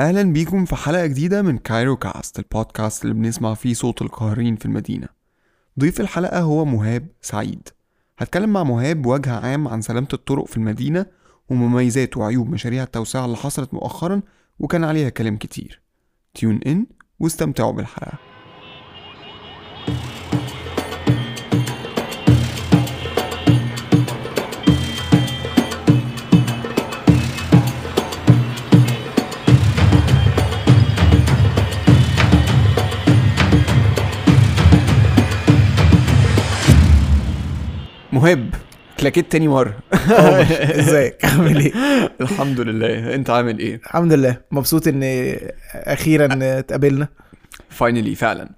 أهلا بيكم في حلقة جديدة من كايرو كاست البودكاست اللي بنسمع فيه صوت القاهرين في المدينة. ضيف الحلقة هو مهاب سعيد. هتكلم مع مهاب بوجه عام عن سلامة الطرق في المدينة ومميزات وعيوب مشاريع التوسعة اللي حصلت مؤخرا وكان عليها كلام كتير. tune in واستمتعوا بالحلقة. مهاب كلاكيت تاني مرة. إزيك؟ عامل إيه؟ الحمد لله. أنت عامل إيه؟ الحمد لله. مبسوط إن أخيرا اتقابلنا. فاينلي فعلا.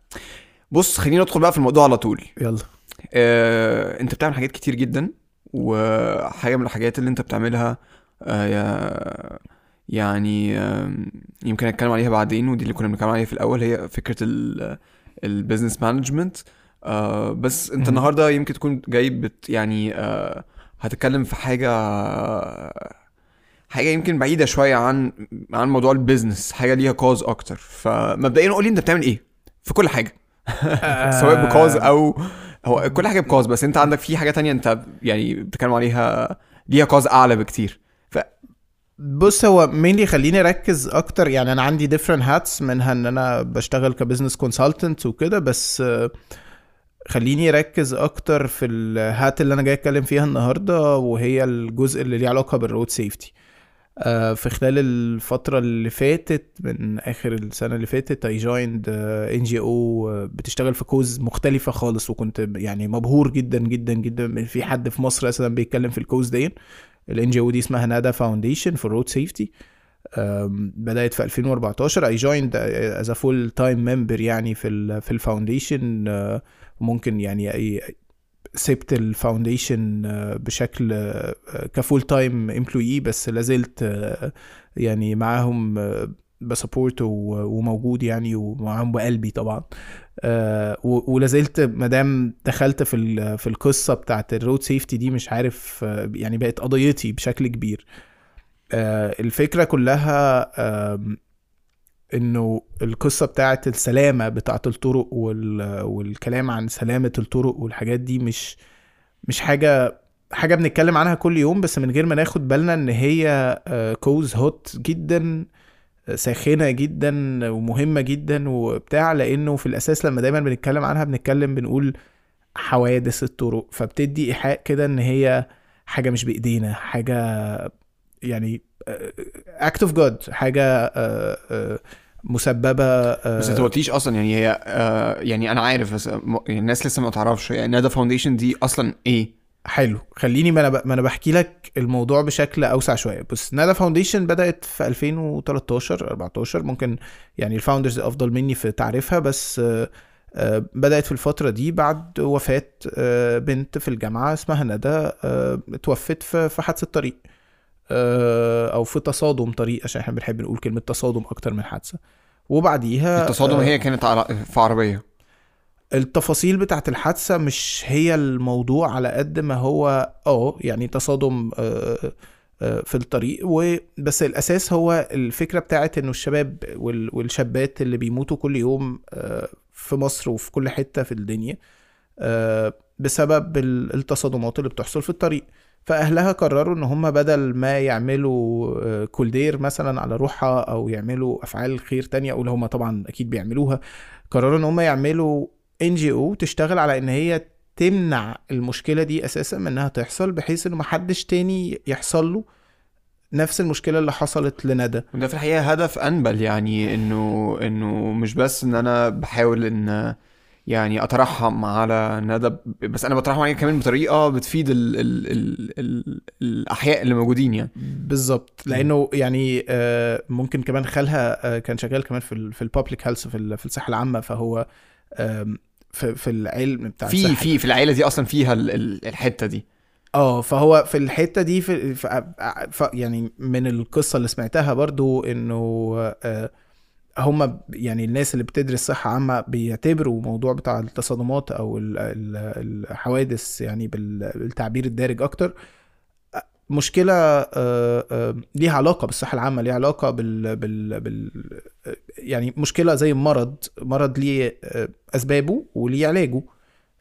بص خلينا ندخل بقى في الموضوع على طول. يلا. آه، أنت بتعمل حاجات كتير جدا وحاجة من الحاجات اللي أنت بتعملها آه، يعني آم، يمكن اتكلم عليها بعدين ودي اللي كنا بنتكلم عليها في الأول هي فكرة ال business management بس انت. النهارده يمكن تكون جاي ب hat يعني آه، هتتكلم في حاجة حاجة يمكن بعيدة شوية عن عن موضوع ال business حاجة ليها cause أكتر. فمبدئيا قول لي أنت بتعمل إيه في كل حاجة؟ سواء ب cause أو هو كل حاجة ب cause بس أنت عندك في حاجة تانية أنت يعني بتتكلم عليها ليها cause أعلى بكتير. بص هو mainly خليني أركز أكتر يعني أنا عندي different hats منها إن أنا بشتغل ك business consultant وكده بس آه، خليني أركز أكتر في ال hat اللي أنا جاي أتكلم فيها النهارده وهي الجزء اللي ليه علاقة بال road safety. في خلال الفترة اللي فاتت من آخر السنة اللي فاتت I joined NGO بتشتغل في cause مختلفة خالص وكنت يعني مبهور جدا جدا جدا في حد في مصر أساسا بيتكلم في ال cause دي ال NGO دي اسمها Nada Foundation for Road Safety بدأت في 2014 I joined as full time member يعني في ال في ال foundation ممكن يعني سبت ال foundation بشكل آه، ك full time employee بس لازلت آه، يعني معاهم آه، ب support وموجود يعني ومعاهم بقلبي طبعا. آه، ولازلت مادام دخلت في في القصة بتاعت ال road safety دي مش عارف آه، يعني بقت قضيتي بشكل كبير. آه، الفكرة كلها إنه القصة بتاعت السلامة بتاعت الطرق وال... والكلام عن سلامة الطرق والحاجات دي مش مش حاجة حاجة بنتكلم عنها كل يوم بس من غير ما ناخد بالنا إن هي آه، كوز هوت جدا آه، ساخنة جدا ومهمة جدا وبتاع لأنه في الأساس لما دايما بنتكلم عنها بنتكلم بنقول حوادث الطرق فبتدي إيحاء كده إن هي حاجة مش بإيدينا حاجة يعني act of God حاجة آه، آه، مسببة آه، بس انت ما قلتيش أصلا يعني هي يعني أنا عارف بس يعني الناس لسه ما تعرفش يعني Nada Foundation دي أصلا إيه؟ حلو. خليني ما أنا. ما أنا بحكي لك الموضوع بشكل أوسع شوية. بس Nada Foundation بدأت في 2013 14 ممكن يعني ال founders أفضل مني في تعريفها بس بدأت في الفترة دي بعد وفاة بنت في الجامعة اسمها ندى اتوفت في حادثة طريق أو في تصادم طريق عشان إحنا بنحب نقول كلمة تصادم أكتر من حادثة. وبعديها التصادم آه، هي كانت على في عربية. التفاصيل بتاعت الحادثة مش هي الموضوع على قد ما هو آه يعني تصادم آه، آه، في الطريق. وبس الأساس هو الفكرة بتاعت إنه الشباب وال- والشابات اللي بيموتوا كل يوم آه، في مصر وفي كل حتة في الدنيا آه، بسبب ال- التصادمات اللي بتحصل في الطريق. فأهلها قرروا إن هم بدل ما يعملوا آه، كولدير مثلا على روحها أو يعملوا أفعال خير تانية أو اللي هم طبعا أكيد بيعملوها قرروا إن هم يعملوا ان جي أو تشتغل على إن هي تمنع المشكلة دي أساسا من إنها تحصل بحيث انه محدش تاني يحصل له نفس المشكلة اللي حصلت لندى. وده في الحقيقة هدف أنبل يعني إنه إنه مش بس إن أنا بحاول إن يعني أترحم على ندى بس أنا بترحم عليها كمان بطريقة بتفيد ال ال ال ال الأحياء اللي موجودين يعني. بالظبط لأنه يعني آه، ممكن كمان خالها آه، كان شغال كمان في في البابليك هيلث في في الصحة العامة فهو في في العلم بتاع في في في العيلة دي أصلا فيها ال ال الحتة دي. آه فهو في الحتة دي في, يعني من القصة اللي سمعتها برضو إنه آه، هم يعني الناس اللي بتدرس صحة عامة بيعتبروا موضوع بتاع التصادمات ال- الحوادث يعني بال- بالتعبير الدارج أكتر. مشكلة آه، آه، ليها علاقة بالصحة العامة ليها علاقة بال, بال, بال يعني مشكلة زي مرض مرض ليه آه، أسبابه وليه علاجه.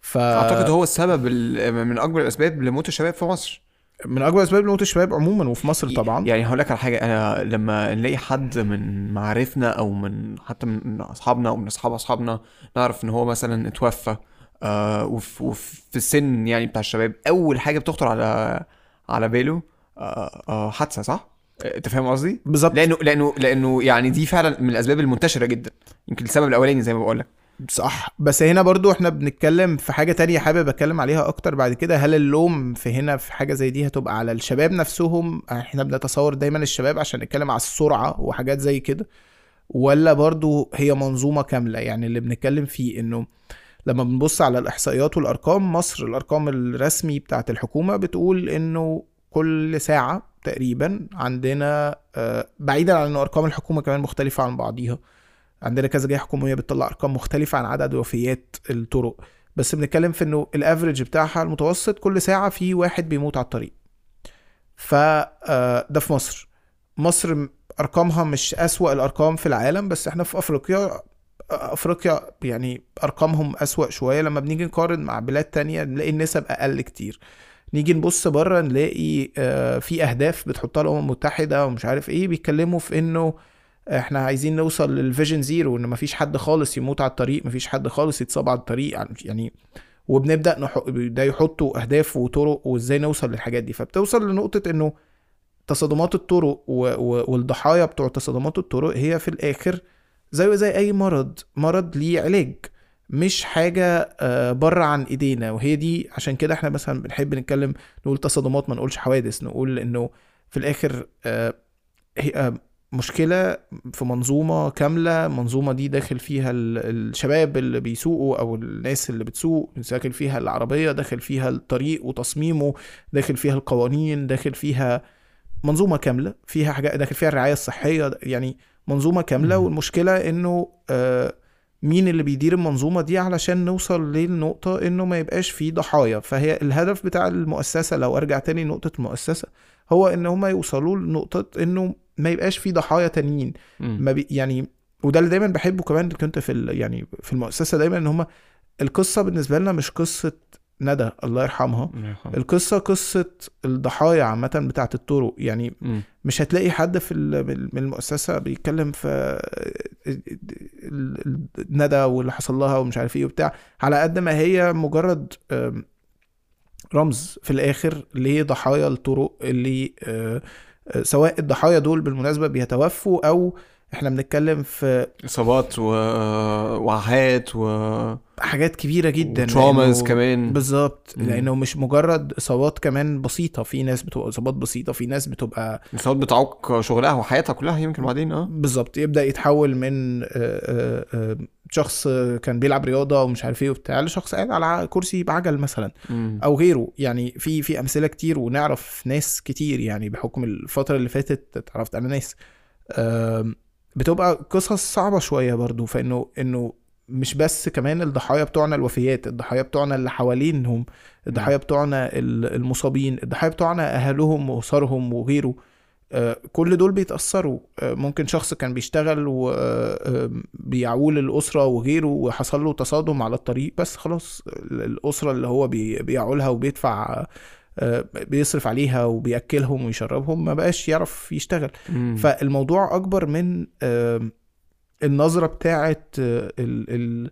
ف أعتقد هو السبب ال- من أكبر الأسباب لموت الشباب في مصر. من أكبر أسباب موت الشباب عموما وفي مصر طبعا يعني هقول لك على حاجة أنا لما نلاقي حد من معارفنا أو من حتى من أصحابنا أو من أصحاب أصحابنا نعرف إن هو مثلا اتوفى آه وفي, وفي السن يعني بتاع الشباب أول حاجة بتخطر على على باله آه آه حادثة صح؟ أنت فاهم قصدي؟ بالظبط لأنه لأنه لأنه يعني دي فعلا من الأسباب المنتشرة جدا يمكن السبب الأولاني زي ما بقول لك صح. بس هنا برضو إحنا بنتكلم في حاجة تانية حابب اتكلم عليها أكتر بعد كده. هل اللوم في هنا في حاجة زي دي هتبقى على الشباب نفسهم؟ إحنا بنتصور دايما الشباب عشان نتكلم على السرعة وحاجات زي كده. ولا برضو هي منظومة كاملة؟ يعني اللي بنتكلم فيه انه لما بنبص على الإحصائيات والأرقام مصر الأرقام الرسمي بتاعت الحكومة بتقول انه كل ساعة تقريبا عندنا آه، بعيدا عن ان أرقام الحكومة كمان مختلفة عن بعضيها. عندنا كذا جهه حكوميه بتطلع أرقام مختلفة عن عدد وفيات الطرق. بس بنتكلم في إنه الأفريج بتاعها المتوسط كل ساعة في واحد بيموت على الطريق. ف آه، ده في مصر. مصر أرقامها مش أسوأ الأرقام في العالم بس إحنا في أفريقيا أفريقيا يعني أرقامهم أسوأ شوية. لما بنيجي نقارن مع بلاد تانية نلاقي النسب أقل كتير. نيجي نبص بره نلاقي آه، في أهداف بتحطها الأمم المتحدة ومش عارف إيه بيتكلموا في إنه إحنا عايزين نوصل لل vision zero إن مفيش حد خالص يموت على الطريق مفيش حد خالص يتصاب على الطريق يعني وبنبدأ. ده يحطوا أهداف وطرق وإزاي نوصل للحاجات دي فبتوصل لنقطة إنه تصادمات الطرق. والضحايا بتوع تصادمات الطرق هي في الآخر زي زي أي مرض مرض ليه علاج مش حاجة آه، بره عن إيدينا وهي دي عشان كده إحنا مثلا بنحب نتكلم نقول تصادمات ما نقولش حوادث نقول إنه في الآخر مشكلة في منظومة كاملة منظومة دي داخل فيها ال- الشباب اللي بيسوقوا أو الناس اللي بتسوق داخل فيها العربية داخل فيها الطريق وتصميمه داخل فيها القوانين داخل فيها منظومة كاملة فيها حاجات داخل فيها الرعاية الصحية يعني منظومة كاملة مم. والمشكلة إنه آه، مين اللي بيدير المنظومة دي علشان نوصل للنقطة إنه ما يبقاش فيه ضحايا فهي الهدف بتاع المؤسسة لو أرجع تاني نقطة المؤسسة هو إن هما يوصلوا لنقطة إنه ما يبقاش فيه ضحايا تانيين. ما بي يعني وده اللي دايما بحبه كمان كنت في ال- يعني في المؤسسة دايما إن هم القصة بالنسبة لنا مش قصة ندى الله يرحمها القصة قصة الضحايا عامة بتاعة الطرق يعني مم. مش هتلاقي حد في ال- من المؤسسة بيتكلم في ندى واللي حصل لها ومش عارف إيه وبتاع على قد ما هي مجرد رمز في الآخر لضحايا الطرق اللي أه، سواء الضحايا دول بالمناسبة بيتوفوا أو إحنا بنتكلم في إصابات و... وعاهات و حاجات كبيرة جدا تروماز لأنه- كمان بالظبط. لأنه مش مجرد إصابات كمان بسيطة في ناس بتبقى إصابات بسيطة في ناس بتبقى إصابات بتعوق شغلها وحياتها كلها يمكن بعدين آه بالظبط يبدأ يتحول من آه، آه، آه، شخص كان بيلعب رياضة ومش عارف إيه وبتاع لشخص قاعد على كرسي بعجل مثلا مم. أو غيره. يعني في في أمثلة كتير ونعرف ناس كتير يعني بحكم الفترة اللي فاتت اتعرفت على ناس. بتبقى قصص صعبة شوية برضو فانه إنه مش بس كمان الضحايا بتوعنا الوفيات الضحايا بتوعنا اللي حوالينهم الضحايا بتوعنا ال- المصابين الضحايا بتوعنا أهلهم وأسرهم وغيره. كل دول بيتأثروا. آه، ممكن شخص كان بيشتغل وبيعول الأسرة وغيره وحصل له تصادم على الطريق بس خلاص ال- الأسرة اللي هو بي- بيعولها وبيدفع آه، بيصرف عليها وبيأكلهم ويشربهم ما بقاش يعرف يشتغل. مم. فالموضوع أكبر من النظرة آه، ال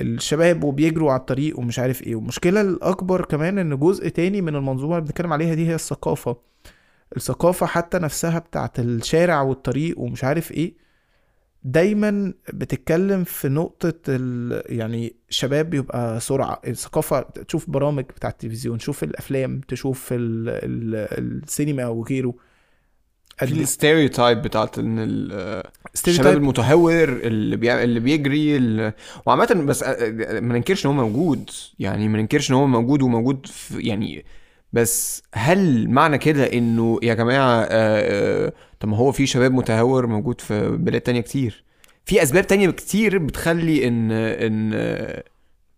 الشباب وبيجروا على الطريق ومش عارف إيه. والمشكلة الأكبر كمان إن جزء تاني من المنظومة اللي بنتكلم عليها دي هي الثقافة. الثقافة حتى نفسها بتاعت الشارع والطريق ومش عارف إيه دايما بتتكلم في نقطة ال... يعني شباب بيبقى سرعة. الثقافة تشوف برامج بتاعت التلفزيون تشوف الأفلام تشوف ال... ال... السينما وغيره. في ال stereotype بتاعت إن ال- الشباب المتهور اللي بي... اللي بيجري ال... وعامة بس ما ننكرش إن هو موجود. يعني ما ننكرش إن هو موجود وموجود في يعني بس هل معنى كده إنه يا جماعة آه، آه، طب ما هو في شباب متهور موجود في بلاد تانية كتير. في أسباب تانية كتير بتخلي إن إن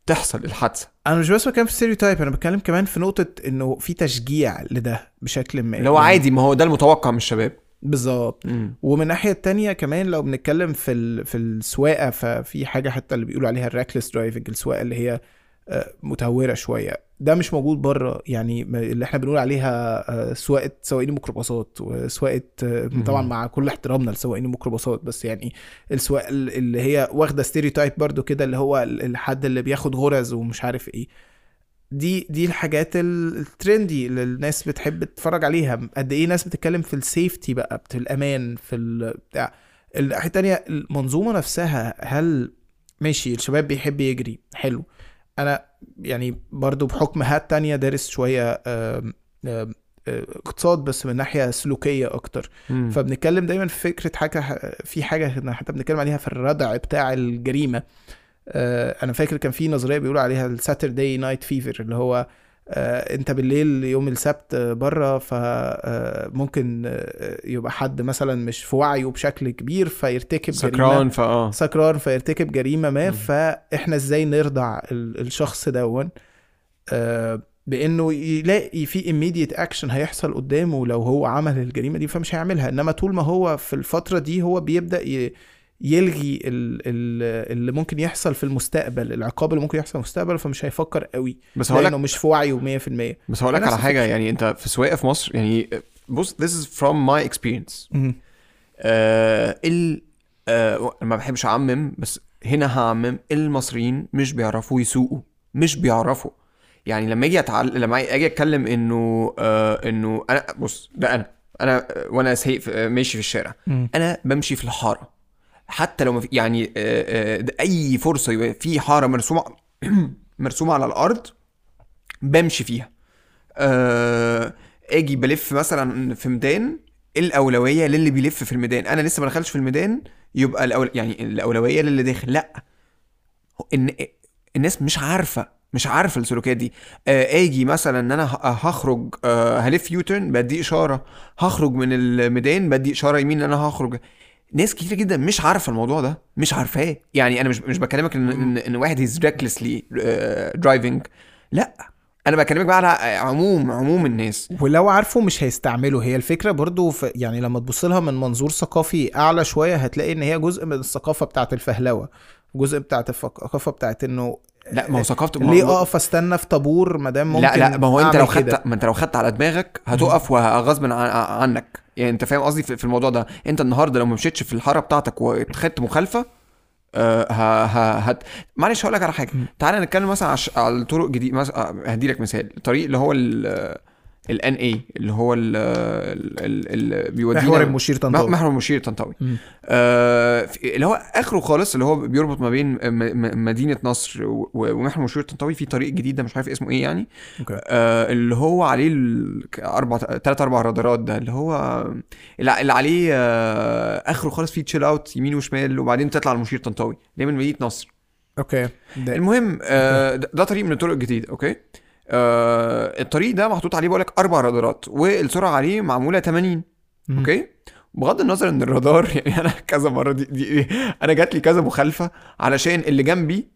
تحصل الحادثة. أنا مش بس بتكلم في stereotype أنا بتكلم كمان في نقطة إنه في تشجيع لده بشكل ما. هو يعني عادي ما هو ده المتوقع من الشباب. بالظبط. ومن الناحيه التانية كمان لو بنتكلم في ال... في السواقة ففي حاجة حتى اللي بيقولوا عليها ال reckless driving السواقة اللي هي متهورة شوية. ده مش موجود بره. يعني اللي إحنا بنقول عليها آه، سواقة سواقين الميكروباصات وسواقة آه، طبعا. مع كل احترامنا لسواقين الميكروباصات بس يعني السواقه ال- اللي هي واخدة stereotype برضو كده اللي هو ال- الحد اللي بياخد غرز ومش عارف إيه. دي دي الحاجات ال- ال trendy اللي الناس بتحب تتفرج عليها. قد إيه ناس بتتكلم في ال safety بقى في الأمان في بتاع. الناحية التانية المنظومة نفسها هل ماشي الشباب بيحب يجري حلو. أنا يعني برضو بحكم هات تانية دارس شوية اقتصاد بس من ناحية سلوكية أكتر مم. فبنتكلم دايما في فكرة حاجة في حاجة حتى بنتكلم عليها في الردع بتاع الجريمة آه، أنا فاكر كان في نظرية بيقولوا عليها ال Saturday night fever اللي هو انت بالليل يوم السبت بره فممكن يبقى حد مثلا مش في وعيه بشكل كبير فيرتكب جريمة. سكران فاه سكران فيرتكب جريمة ما مم. فاحنا إزاي نردع ال- الشخص دون آه، بانه يلاقي في immediate action هيحصل قدامه لو هو عمل الجريمة دي فمش هيعملها. انما طول ما هو في الفترة دي هو بيبدأ ي- يلغي ال- ال- اللي ممكن يحصل في المستقبل العقاب اللي ممكن يحصل في المستقبل فمش هيفكر قوي. بس هقول لأنه لك مش في وعيه 100% بس هقول لك على حاجة. يعني انت في سواقة في مصر يعني بص this is from my experience. آه ال آه ما بحبش أعمم بس هنا هعمم المصريين مش بيعرفوا يسوقوا مش بيعرفوا. يعني لما أجي اتعلم لما أجي أتكلم إنه آه إنه أنا بص ده أنا أنا وأنا سايق ماشي في الشارع. أنا بمشي في الحارة. حتى لو يعني آه، آه، أي فرصة يبقى في حارة مرسومه مرسومة على الأرض بمشي فيها. آه، آجي بلف مثلا في ميدان الأولوية للي بيلف في الميدان؟ أنا لسه ما دخلتش في الميدان يبقى الأول... يعني الأولوية للي داخل. لأ إن... الناس مش عارفة مش عارفة السلوكيات دي. آجي مثلا إن أنا هخرج هلف يوترن بدي إشارة. هخرج من الميدان بدي إشارة يمين إن أنا هخرج. ناس كتير جدا مش عارفة الموضوع ده مش عارفاه. يعني أنا مش مش بكلمك إن إن, إن واحد هيز recklessly driving لأ أنا بكلمك بقى على عموم عموم الناس. ولو عارفه مش هيستعمله هي الفكرة برضو في يعني لما تبص لها من منظور ثقافي أعلى شوية هتلاقي إن هي جزء من الثقافة بتاعت الفهلوة جزء بتاعت الثقافه بتاعت إنه لا ما هو ثقافه ليه أقف أستنى في طابور ما دام ممكن لا لا ما هو أنت لو. خدت ما أنت لو خدت على دماغك هتقف وغصب عن عنك. يعني أنت فاهم قصدي في الموضوع ده. أنت النهارده لو ما مشيتش في الحارة بتاعتك وخدت مخالفة آه، ه ه هت معلش هقول لك على حاجة. تعالى نتكلم مثلا على, الطرق الجديده مثلا هدي لك مثال. الطريق اللي هو ال الان اي اللي هو ال اللي بيودينا محور المشير طنطاوي. محور المشير طنطاوي. آه اللي هو آخره خالص اللي هو بيربط ما بين مدينة نصر ومحور المشير طنطاوي في طريق جديد ده مش عارف اسمه إيه يعني. okay. آه اللي هو عليه أربع ثلاث أربع رادارات ده اللي هو اللي عليه آه آخره خالص فيه Chill Out يمين وشمال وبعدين تطلع المشير طنطاوي. ده من مدينة نصر. okay. ده المهم آه ده ده طريق من الطرق الجديدة okay؟ آه الطريق ده محطوط عليه بقول لك أربع رادارات والسرعة عليه معمولة 80 مم. okay بغض النظر إن الرادار يعني أنا كذا مرة دي, دي أنا جات لي كذا مخالفة علشان اللي جنبي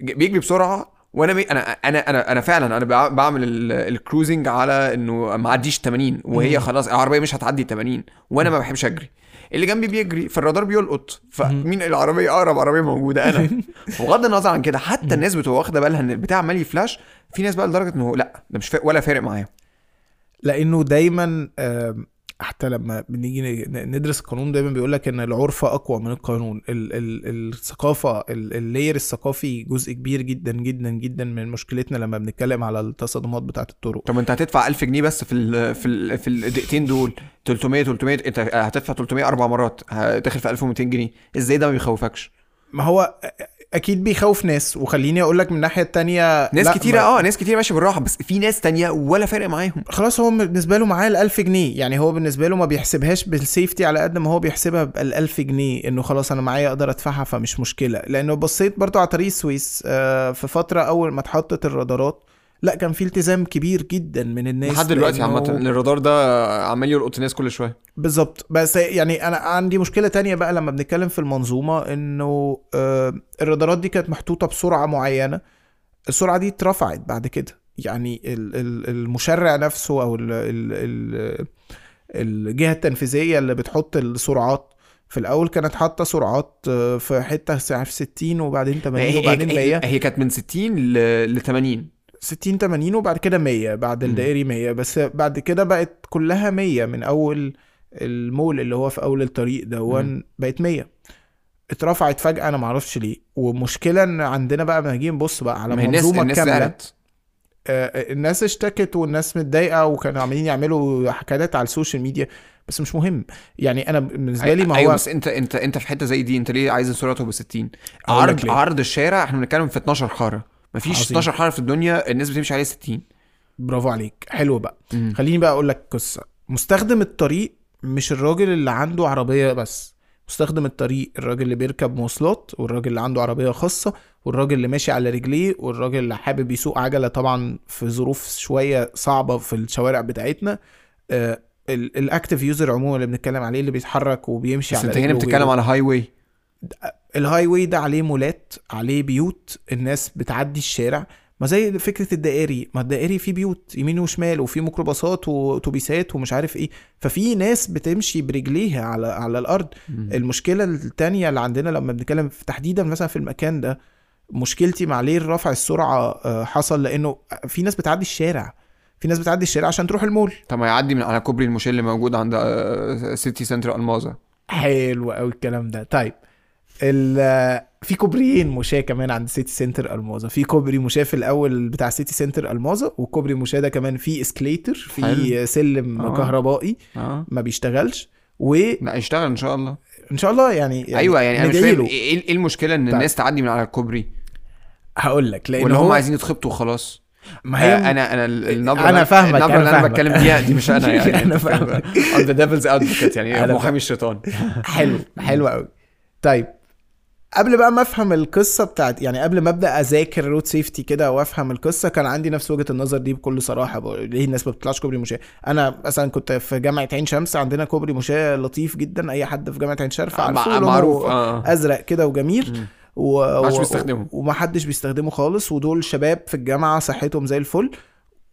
بيجري بسرعة وأنا مي أنا أنا أنا أنا فعلا أنا بع- بعمل ال- ال cruising على إنه ما اعديش 80 وهي. خلاص العربية مش هتعدي 80 وأنا ما بحبش أجري اللي جنبي بيجري فالرادار بيلقط فمين العربية؟ اقرب عربية موجودة أنا. بغض النظر عن كده حتى الناس بتبقى واخدة بالها إن البتاع عمال يفلاش في ناس بقى لدرجة إنه لا ده مش فا... ولا فارق معاهم لأنه دايما آم، حتى لما بنيجي ندرس القانون دايما بيقول لك إن العرف أقوى من القانون. ال ال الثقافة ال- اللاير الثقافي جزء كبير جدا جدا جدا من مشكلتنا لما بنتكلم على التصادمات بتاعة الطرق. طب أنت هتدفع 1000 جنيه بس في ال في ال في الدقيقتين دول؟ 300 300 أنت هتدفع 300 أربع مرات هتدخل في 1200 جنيه. إزاي ده ما بيخوفكش؟ ما هو أكيد بيخوف ناس. وخليني أقول لك من الناحية التانية ناس لا، كتيرة ما- آه ناس كتيرة ماشية بالراحة بس في ناس تانية ولا فارق معاهم. خلاص هو بالنسبة له معاه ال1000 جنيه. يعني هو بالنسبة له ما بيحسبهاش بالسيفتي على قد ما هو بيحسبها بال1000 جنيه إنه خلاص أنا معايا أقدر أدفعها فمش مشكلة. لأنه بصيت برضو على طريق السويس آه، في فترة أول ما اتحطت الرادارات لا كان في التزام كبير جدا من الناس لحد دلوقتي عامة الرادار ده عمال يلقط الناس كل شوية. بالظبط. بس يعني أنا عندي مشكلة تانية بقى لما بنتكلم في المنظومة إنه آه، الرادارات دي كانت محطوطة بسرعة معينة. السرعة دي اترفعت بعد كده. يعني ال- ال- المشرع نفسه أو ال ال ال الجهة التنفيذية اللي بتحط السرعات في الأول كانت حاطة سرعات آه، في حتة في 60 وبعدين 80 هي, وبعدين هي, 100 هي, كانت من 60 ل, ل 80 60 80 وبعد كده 100 بعد. الدائري 100 بس بعد كده بقت كلها 100 من أول المول اللي هو في أول الطريق دون بقت 100 اترفعت فجأة أنا معرفش ليه. ومشكلة إن عندنا بقى لما نيجي نبص بقى على ما الناس كاملة. زعلت. آه، الناس اشتكت والناس متضايقة وكانوا عاملين يعملوا حكايات على السوشيال ميديا. بس مش مهم. يعني أنا بالنسبة لي ما أيوه هو بس انت انت أنت في حتة زي دي أنت ليه عايز السرعة تبقى 60 أقول لك عرض. عرض الشارع إحنا بنتكلم في 12 حاره مفيش عظيم. 12 حاره في الدنيا الناس بتمشي عليه 60 برافو عليك حلو بقى مم. خليني بقى أقول لك قصة مستخدم الطريق مش الراجل اللي عنده عربية بس مستخدم الطريق الراجل اللي بيركب مواصلات والراجل اللي عنده عربية خاصة والراجل اللي ماشي على رجليه والراجل اللي حابب يسوق عجلة طبعا في ظروف شوية صعبة في الشوارع بتاعتنا آه، ال- ال active user عموما اللي بنتكلم عليه اللي بيتحرك وبيمشي بس على انت هنا بتتكلم. على highway ال highway ده عليه مولات عليه بيوت الناس بتعدي الشارع. ما زي فكرة الدائري ما الدائري فيه بيوت يمين وشمال وفيه ميكروباصات واتوبيسات ومش عارف إيه. ففي ناس بتمشي برجليها على على الأرض. المشكلة التانية اللي عندنا لما بنتكلم في تحديدا مثلا في المكان ده مشكلتي مع ليه رفع السرعة آه، حصل؟ لأنه في ناس بتعدي الشارع. في ناس بتعدي الشارع عشان تروح المول. طب ما يعدي من على كوبري المشاة اللي موجود عند آه، سيتي سنتر ألماظة حلو قوي الكلام ده. طيب في كوبريين مشاة كمان عند سيتي سنتر ألماظة في كوبري مشاة في الأول بتاع سيتي سنتر ألماظة وكوبري مشاة ده كمان فيه escalator في. سلم آه. كهربائي آه ما بيشتغلش وان لا يشتغل إن شاء الله شاء الله يعني, يعني أيوه يعني أنا مش فاهم له. إيه المشكلة إن طيب. الناس تعدي من على الكوبري هقول لك لأن ولا هم هو عايزين يتخبطوا وخلاص ما هي آه، أنا أنا ال- النبرة اللي- فاهمك، النبرة اللي أنا. بتكلم بيها دي مش أنا يعني أنا فاهمك. the devil's advocate يعني محامي الشيطان حلو حلو قوي طيب قبل بقى ما أفهم القصة بتاعت يعني قبل ما أبدأ أذاكر road safety كده وأفهم القصة كان عندي نفس وجهة النظر دي بكل صراحة. ليه الناس ما بتطلعش كوبري مشاة أنا مثلا كنت في جامعة عين شمس عندنا كوبري مشاة لطيف جدا. أي حد في جامعة عين شمس عارفه معروف. آه. أزرق كده وجميل. و... و- بيستخدمه. ومحدش بيستخدمه خالص. ودول شباب في الجامعة صحتهم زي الفل.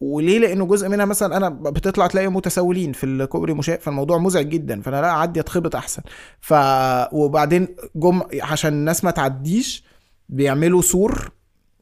وليه؟ لأنه جزء منها مثلا أنا بتطلع تلاقي متسولين في الكوبري مشاة فالموضوع مزعج جدا فأنا لا أعدي أتخبط أحسن. ف وبعدين جم عشان الناس ما تعديش بيعملوا سور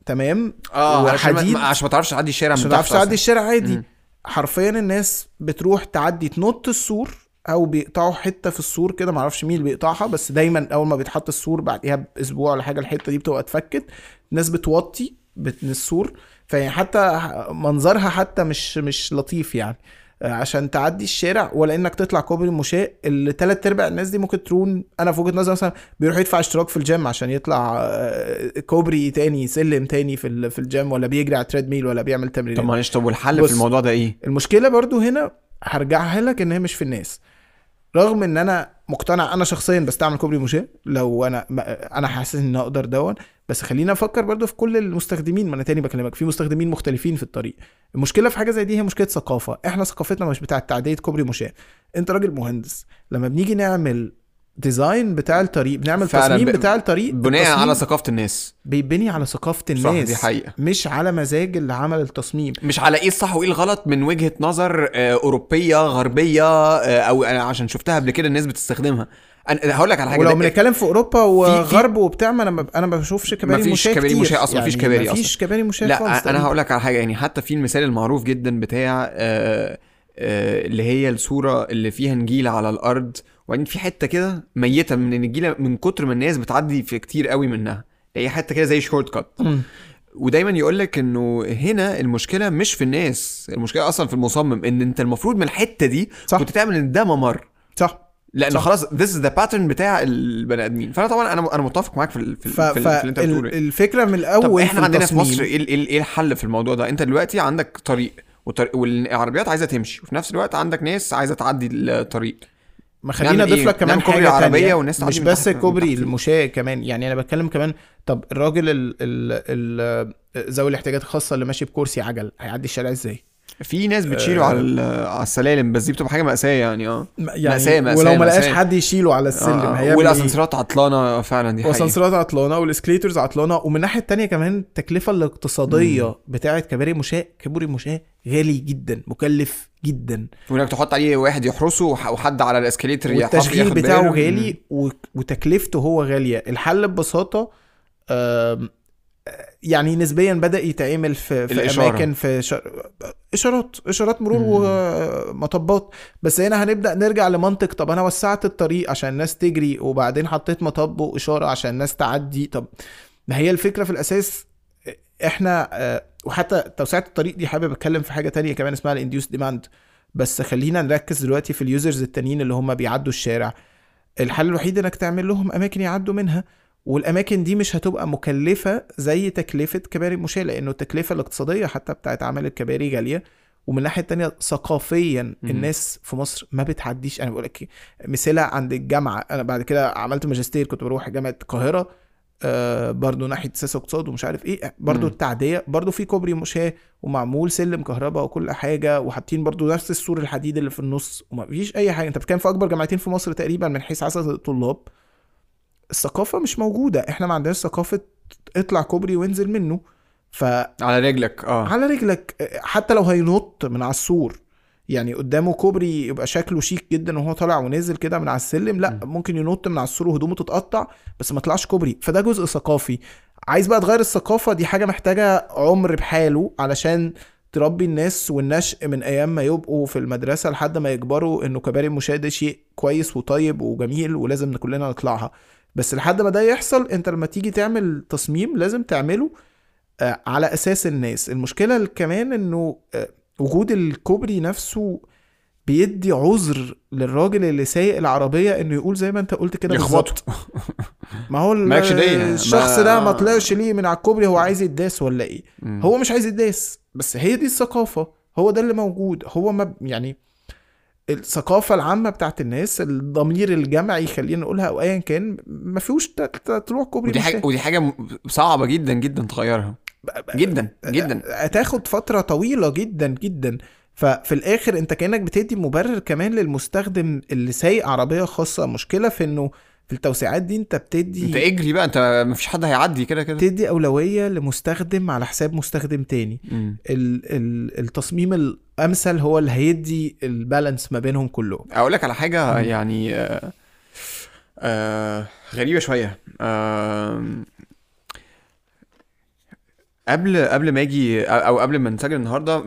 تمام؟ آه عشان وحديد. ما عشان ما تعرفش تعدي الشارع عشان ما تعرفش تعدي. الشارع عادي. حرفيا الناس بتروح تعدي تنط السور أو بيقطعوا حتة في السور كده معرفش مين اللي بيقطعها بس دايما أول ما بيتحط السور بعديها بأسبوع ولا حاجة الحتة دي بتبقى اتفكت. الناس بتوطي بت- من السور. فيعني حتى منظرها حتى مش مش لطيف يعني آه، عشان تعدي الشارع ولا إنك تطلع كوبري المشاة اللي تلات أرباع الناس دي ممكن تكون أنا في وجهة نظري مثلا بيروح يدفع اشتراك في الجيم عشان يطلع آه، كوبري تاني سلم تاني في في الجيم ولا بيجري على ال treadmill ولا بيعمل تمرين طب معلش طب والحل. في الموضوع ده إيه؟ المشكلة برضو هنا هرجعها لك إن هي مش في الناس رغم إن أنا مقتنع أنا شخصيا بستعمل كوبري مشاة لو أنا أنا حاسس إن أقدر دون بس خلينا أفكر برضو في كل المستخدمين ما أنا تاني بكلمك في مستخدمين مختلفين في الطريق. المشكلة في حاجة زي دي هي مشكلة ثقافة. إحنا ثقافتنا مش بتاعه تعدية كوبري مشاة أنت راجل مهندس لما بنيجي نعمل design بتاع الطريق بنعمل تصميم ب- بتاع الطريق بناء على ثقافة الناس. بيبني على ثقافة الناس صح دي حقيقة. مش على مزاج اللي عمل التصميم. مش على إيه الصح وايه الغلط من وجهة نظر آه، أوروبية غربية آه، أو أنا عشان شفتها قبل كده الناس بتستخدمها. أنا هقول لك على حاجة ولو بنتكلم في أوروبا وغرب وبتاع ما أنا ما- أنا ما بشوفش كباري مفيش مشاة كباري مشاة أصلاً، مفيش كباري مفيش كباري مشاة خالص لا أنا تقريباً. هقول لك على حاجة يعني حتى في المثال المعروف جدا بتاع آه، آه، اللي هي الصورة اللي فيها نجيلة على الأرض وبعدين في حتة كده ميتة من النجيله من كتر ما الناس بتعدي في كتير قوي منها. هي حتة كده زي شورت كات. ودايما يقول لك إنه هنا المشكلة مش في الناس. المشكلة أصلا في المصمم إن أنت المفروض من الحتة دي صح. كنت تعمل إن ده ممر. صح. لأن صح. خلاص this is the pattern بتاع البني آدمين. فأنا طبعا أنا أنا متفق معاك في ال- في, ف... في, في اللي أنت بتقوله. فالفكرة من الأول طب إحنا عندنا في. مصر إيه ال- إيه ال- الحل في الموضوع ده؟ أنت دلوقتي عندك طريق والعربيات عايزة تمشي وفي نفس الوقت عندك ناس عايزة تعدي الطريق. ما خلينا اضيف إيه؟ لك كمان حاجة تانية والناس مش بس كوبري. المشاة كمان يعني أنا بتكلم كمان طب الراجل ال... ال... ال... ذوي الاحتياجات الخاصة اللي ماشي بكرسي عجل هيعدي الشارع إزاي في ناس بتشيله آه. على على السلالم بس دي بتبقى حاجة مأساة يعني آه يعني مأساة- مأساة- ولو ما لقاش. حد يشيله على السلم آه، هيعمل إيه والاسانسيرات عطلانه فعلا دي حقيقة والاسانسيرات عطلانة وال escalators عطلانة ومن الناحيه التانية كمان التكلفة الاقتصادية بتاعة كباري مشاة كباري مشاة غالي جدا مكلف جدا وإنك تحط عليه واحد يحرسه وح- وحد على ال escalator والتشغيل بتاعه. غالي وتكلفته هو غالية الحل ببساطة يعني نسبيا بدأ يتعمل في في الإشارة. أماكن في شر... إشارات إشارات مرور ومطبات. بس هنا هنبدأ نرجع لمنطق طب أنا وسعت الطريق عشان الناس تجري وبعدين حطيت مطب وإشارة عشان الناس تعدي. طب ما هي الفكرة في الأساس إحنا آه، وحتى توسعه الطريق دي حابب أتكلم في حاجة تانية كمان اسمها ال induced demand بس خلينا نركز دلوقتي في ال users التانيين اللي هم بيعدوا الشارع. الحل الوحيد إنك تعمل لهم أماكن يعدوا منها. والأماكن دي مش هتبقى مكلفة زي تكلفة كباري المشاة لأنه التكلفة الاقتصادية حتى بتاعت عمل الكباري غالية ومن الناحية التانية ثقافيا. الناس في مصر ما بتعديش أنا بقول لك مثال عند الجامعة أنا بعد كده عملت ماجستير كنت بروح جامعة القاهرة آه برضو ناحية سياسة واقتصاد ومش عارف إيه برضو مم. التعدية برضو في كوبري مشاة ومعمول سلم كهرباء وكل حاجة وحاطين برضو نفس السور الحديد اللي في النص وما فيش أي حاجة أنت بتتكلم في أكبر جامعتين في مصر تقريبا من حيث عدد الطلاب الثقافة مش موجودة. إحنا ما عندناش ثقافة اطلع كوبري وانزل منه. فعلى على رجلك آه. رجلك. حتى لو هينط من على السور. يعني قدامه كوبري يبقى شكله شيك جدا وهو طالع ونازل كده من على السلم. لا م. ممكن ينط من على السور وهدومه تتقطع بس ما طلعش كوبري. فده جزء ثقافي. عايز بقى تغير الثقافة دي حاجة محتاجة عمر بحاله علشان تربي الناس والنشء من أيام ما يبقوا في المدرسة لحد ما يكبروا إنه كباري المشاة ده شيء كويس وطيب وجميل ولازم كلنا نطلعها. بس لحد ما ده يحصل انت لما تيجي تعمل تصميم لازم تعمله آه، على أساس الناس المشكلة كمان إنه آه، وجود الكوبري نفسه بيدي عذر للراجل اللي سايق العربية إنه يقول زي ما أنت قلت كده بالظبط يخبط ما هو دية. الشخص ما- ده ما طلعش ليه من على الكوبري هو عايز يداس ولا إيه. هو مش عايز يداس بس هي دي الثقافة هو ده اللي موجود هو ما يعني الثقافة العامة بتاعت الناس الضمير الجمعي خلينا نقولها أو ايا كان ما فيهوش تروح كوبري ودي حاجة مشاة. ودي حاجة م- صعبة جدا جدا تغيرها. جدا جدا. هتاخد فترة طويلة جدا جدا. ففي الآخر أنت كأنك بتدي مبرر كمان للمستخدم اللي سايق عربية خاصة. مشكلة في إنه في التوسيعات دي انت بتدي انت اجري بقى انت مفيش حد هيعدي كده كده تدي أولوية لمستخدم على حساب مستخدم تاني. ال ال التصميم الأمثل هو اللي هيدي البالانس ما بينهم كلهم أقول لك على حاجة مم. يعني آه آه غريبة شوية آه قبل قبل ما أجي أو قبل ما نسجل النهارده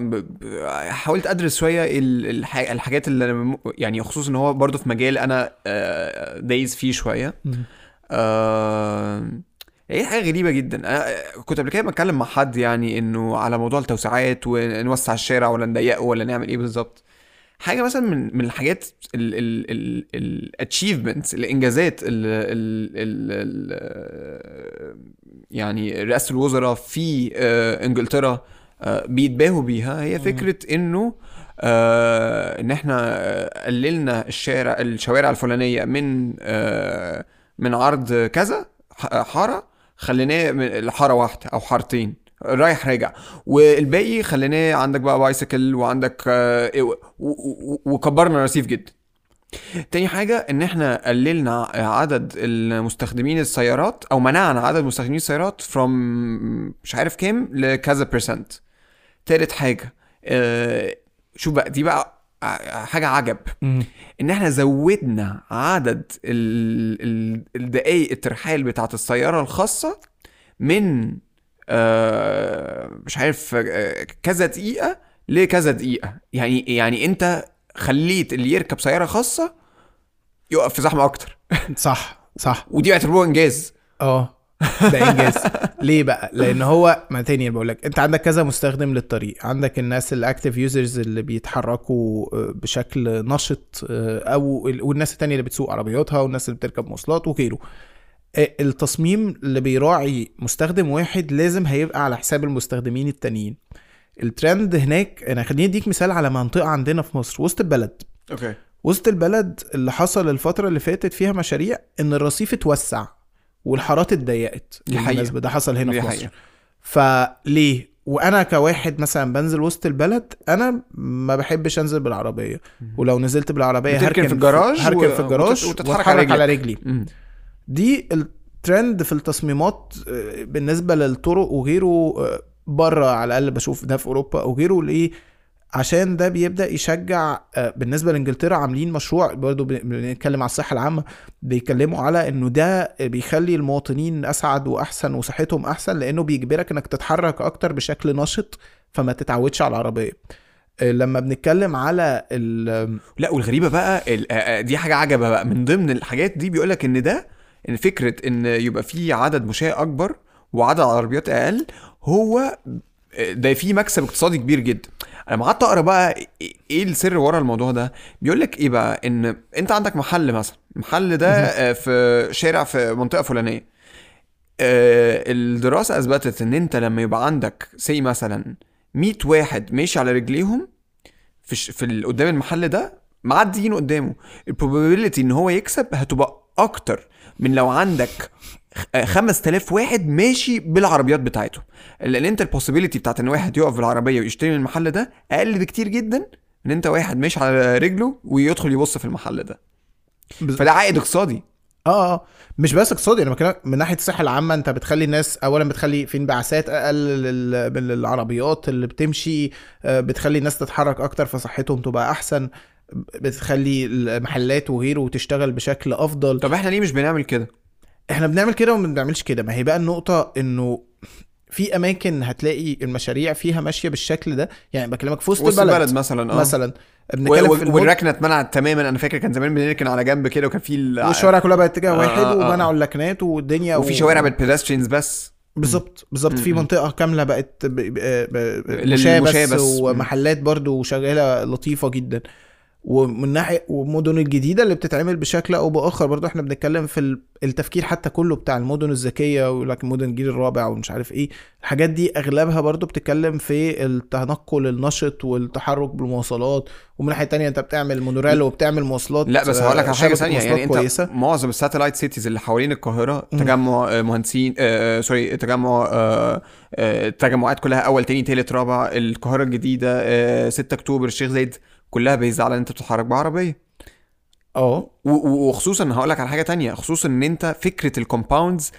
حاولت أدرس شوية ال- الح- الحاجات اللي أنا يعني خصوصا إن هو برضه في مجال أنا آه، دايز فيه شوية. آه، هي حاجة غريبة جدا. أنا كنت قبل كده بتكلم مع حد يعني إنه على موضوع التوسعات ونوسع الشارع ولا نضيقه ولا نعمل إيه بالظبط. حاجة مثلا من من الحاجات الاتشيفمنتس الإنجازات ال ال ال ال يعني رئاسة الوزراء في آه، إنجلترا آه، بيتباهوا بيها هي. فكرة إنه آه، إن إحنا قللنا الشارع الشوارع الفلانية من آه، من عرض كذا حارة خليناه من- لحاره واحدة أو حارتين رايح راجع. والباقي خليناه عندك بقى بايسيكل وعندك آه، إيه، وكبرنا رصيف جدا. تاني حاجة إن إحنا قللنا عدد المستخدمين السيارات أو منعنا عدد مستخدمين السيارات from مش عارف كام لكذا برسنت تالت حاجة آه، شوف بقى دي بقى ع- حاجة عجب. إن إحنا زودنا عدد ال- ال- الدقايق الترحال بتاعت السيارة الخاصة من آه، مش عارف آه، كذا دقيقة لكذا دقيقة. يعني يعني انت خليت اللي يركب سيارة خاصة يقف في زحمة أكتر. صح صح. ودي يعتبروها إنجاز. آه ده إنجاز. ليه بقى؟ لأن هو ما تاني بقول لك أنت عندك كذا مستخدم للطريق. عندك الناس ال active users اللي بيتحركوا آه، بشكل نشط آه، أو ال- والناس التانية اللي بتسوق عربياتها والناس اللي بتركب مواصلات وغيره. آه، التصميم اللي بيراعي مستخدم واحد لازم هيبقى على حساب المستخدمين التانيين. الترند هناك أنا خليني أديك مثال على منطقة عندنا في مصر وسط البلد. أوكي. وسط البلد اللي حصل الفترة اللي فاتت فيها مشاريع إن الرصيف اتوسع والحارات اتضيقت. بالمناسبة ده حصل هنا في مصر. حقيقة. فليه؟ وأنا كواحد مثلا بنزل وسط البلد أنا ما بحبش أنزل بالعربية. ولو نزلت بالعربية هركن في الجراج هركن و- في الجراج وتت- وتتحرك على على رجلك. رجلي. دي الترند في التصميمات آه، بالنسبة للطرق وغيره آه، بره على الأقل بشوف ده في أوروبا وغيره ليه؟ عشان ده بيبدأ يشجع آه، بالنسبة لإنجلترا عاملين مشروع برضو بن- بنتكلم على الصحة العامة بيتكلموا على إنه ده بيخلي المواطنين أسعد وأحسن وصحتهم أحسن لأنه بيجبرك إنك تتحرك أكتر بشكل نشط فما تتعودش على العربية. لما بنتكلم على ال لا والغريبة بقى دي حاجة عجبة بقى. من ضمن الحاجات دي بيقول لك إن ده إن فكرة إن يبقى في عدد مشاة أكبر وعدد عربيات أقل هو ده فيه مكسب اقتصادي كبير جدا. أنا قعدت أقرأ بقى إيه السر ورا الموضوع ده بيقول لك إيه بقى؟ إن أنت عندك محل مثلا المحل ده آه، في شارع في منطقة فلانية. آه، الدراسة أثبتت إن أنت لما يبقى عندك سي مثلا 100 واحد ماشي على رجليهم في. في قدام المحل ده معديين قدامه. ال probability إن هو يكسب هتبقى أكتر. من لو عندك خ- 5000 واحد ماشي بالعربيات بتاعتهم لأن انت ال possibility بتاعت ان واحد يقف بالعربية ويشتري من المحل ده أقل بكتير جدا إن انت واحد ماشي على رجله ويدخل يبص في المحل ده. فده عائد اقتصادي. آه آه. مش بس اقتصادي أنا بكلمك من ناحية الصحة العامة أنت بتخلي الناس اولا بتخلي في انبعاثات أقل لل- من العربيات اللي بتمشي آه، بتخلي الناس تتحرك أكتر فصحتهم تبقى أحسن. بتخلي المحلات وغيره تشتغل بشكل أفضل. طب إحنا ليه مش بنعمل كده؟ إحنا بنعمل كده وما بنعملش كده. ما هي بقى النقطة إنه في أماكن هتلاقي المشاريع فيها ماشية بالشكل ده. يعني بكلمك في وسط, البلد, البلد مثلا آه. مثلا بنتكلم في. والركنة اتمنعت تماما. أنا فاكر كان زمان بنركن على جنب كده وكان في ال- والشوارع كلها بقت اتجاه آه، واحد آه، آه. ومنعوا اللكنات والدنيا وفي و- شوارع بالبيدسترينز بس. بالظبط بالظبط. في. منطقة كاملة بقت ب- ب- ب- للمشاة مشاة بس. بس. ومحلات برضو شغالة لطيفة جدا. ومن ناحية والمدن الجديدة اللي بتتعمل بشكل أو بآخر برضو إحنا بنتكلم في ال- التفكير حتى كله بتاع المدن الذكية ولك مدن الجيل الرابع ومش عارف إيه. الحاجات دي أغلبها برضو بتتكلم في التنقل النشط والتحرك بالمواصلات. ومن ناحية تانية أنت بتعمل مونوريل وبتعمل مواصلات لا بس هقول لك على حاجة شبكة ثانية. يعني أنت كويسة. معظم ال satellite cities اللي حوالين القاهرة. تجمع آه، مهندسين آه، آه، sorry تجمع آه، آه، التجمعات كلها أول تاني تالت رابع. القاهرة الجديدة آه، 6 أكتوبر الشيخ زايد كلها بيتعمل على إن أنت بتتحرك بعربية. آه. وخصوصا هقول لك على حاجة تانية خصوصا إن أنت فكرة ال compounds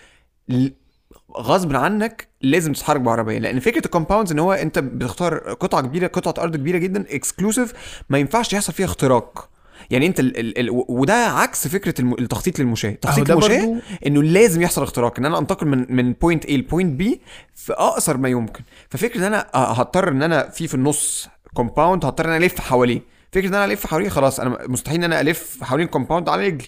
غصب عنك لازم تتحرك بعربية لأن فكرة ال compounds إن هو أنت بتختار قطعة كبيرة قطعة أرض كبيرة جدا exclusive ما ينفعش يحصل فيها اختراق. يعني أنت ال ال ال وده عكس فكرة التخطيط للمشاة. أهو تخطيط برضو إنه لازم يحصل اختراق إن أنا أنتقل من من point A ل point B في أقصر ما يمكن. ففكرة إن أنا هضطر إن أنا في في النص compound هضطر إن أنا ألف حواليه. فكرة إن أنا ألف حواليه خلاص أنا مستحيل إن أنا ألف حوالين ال compound على رجلي.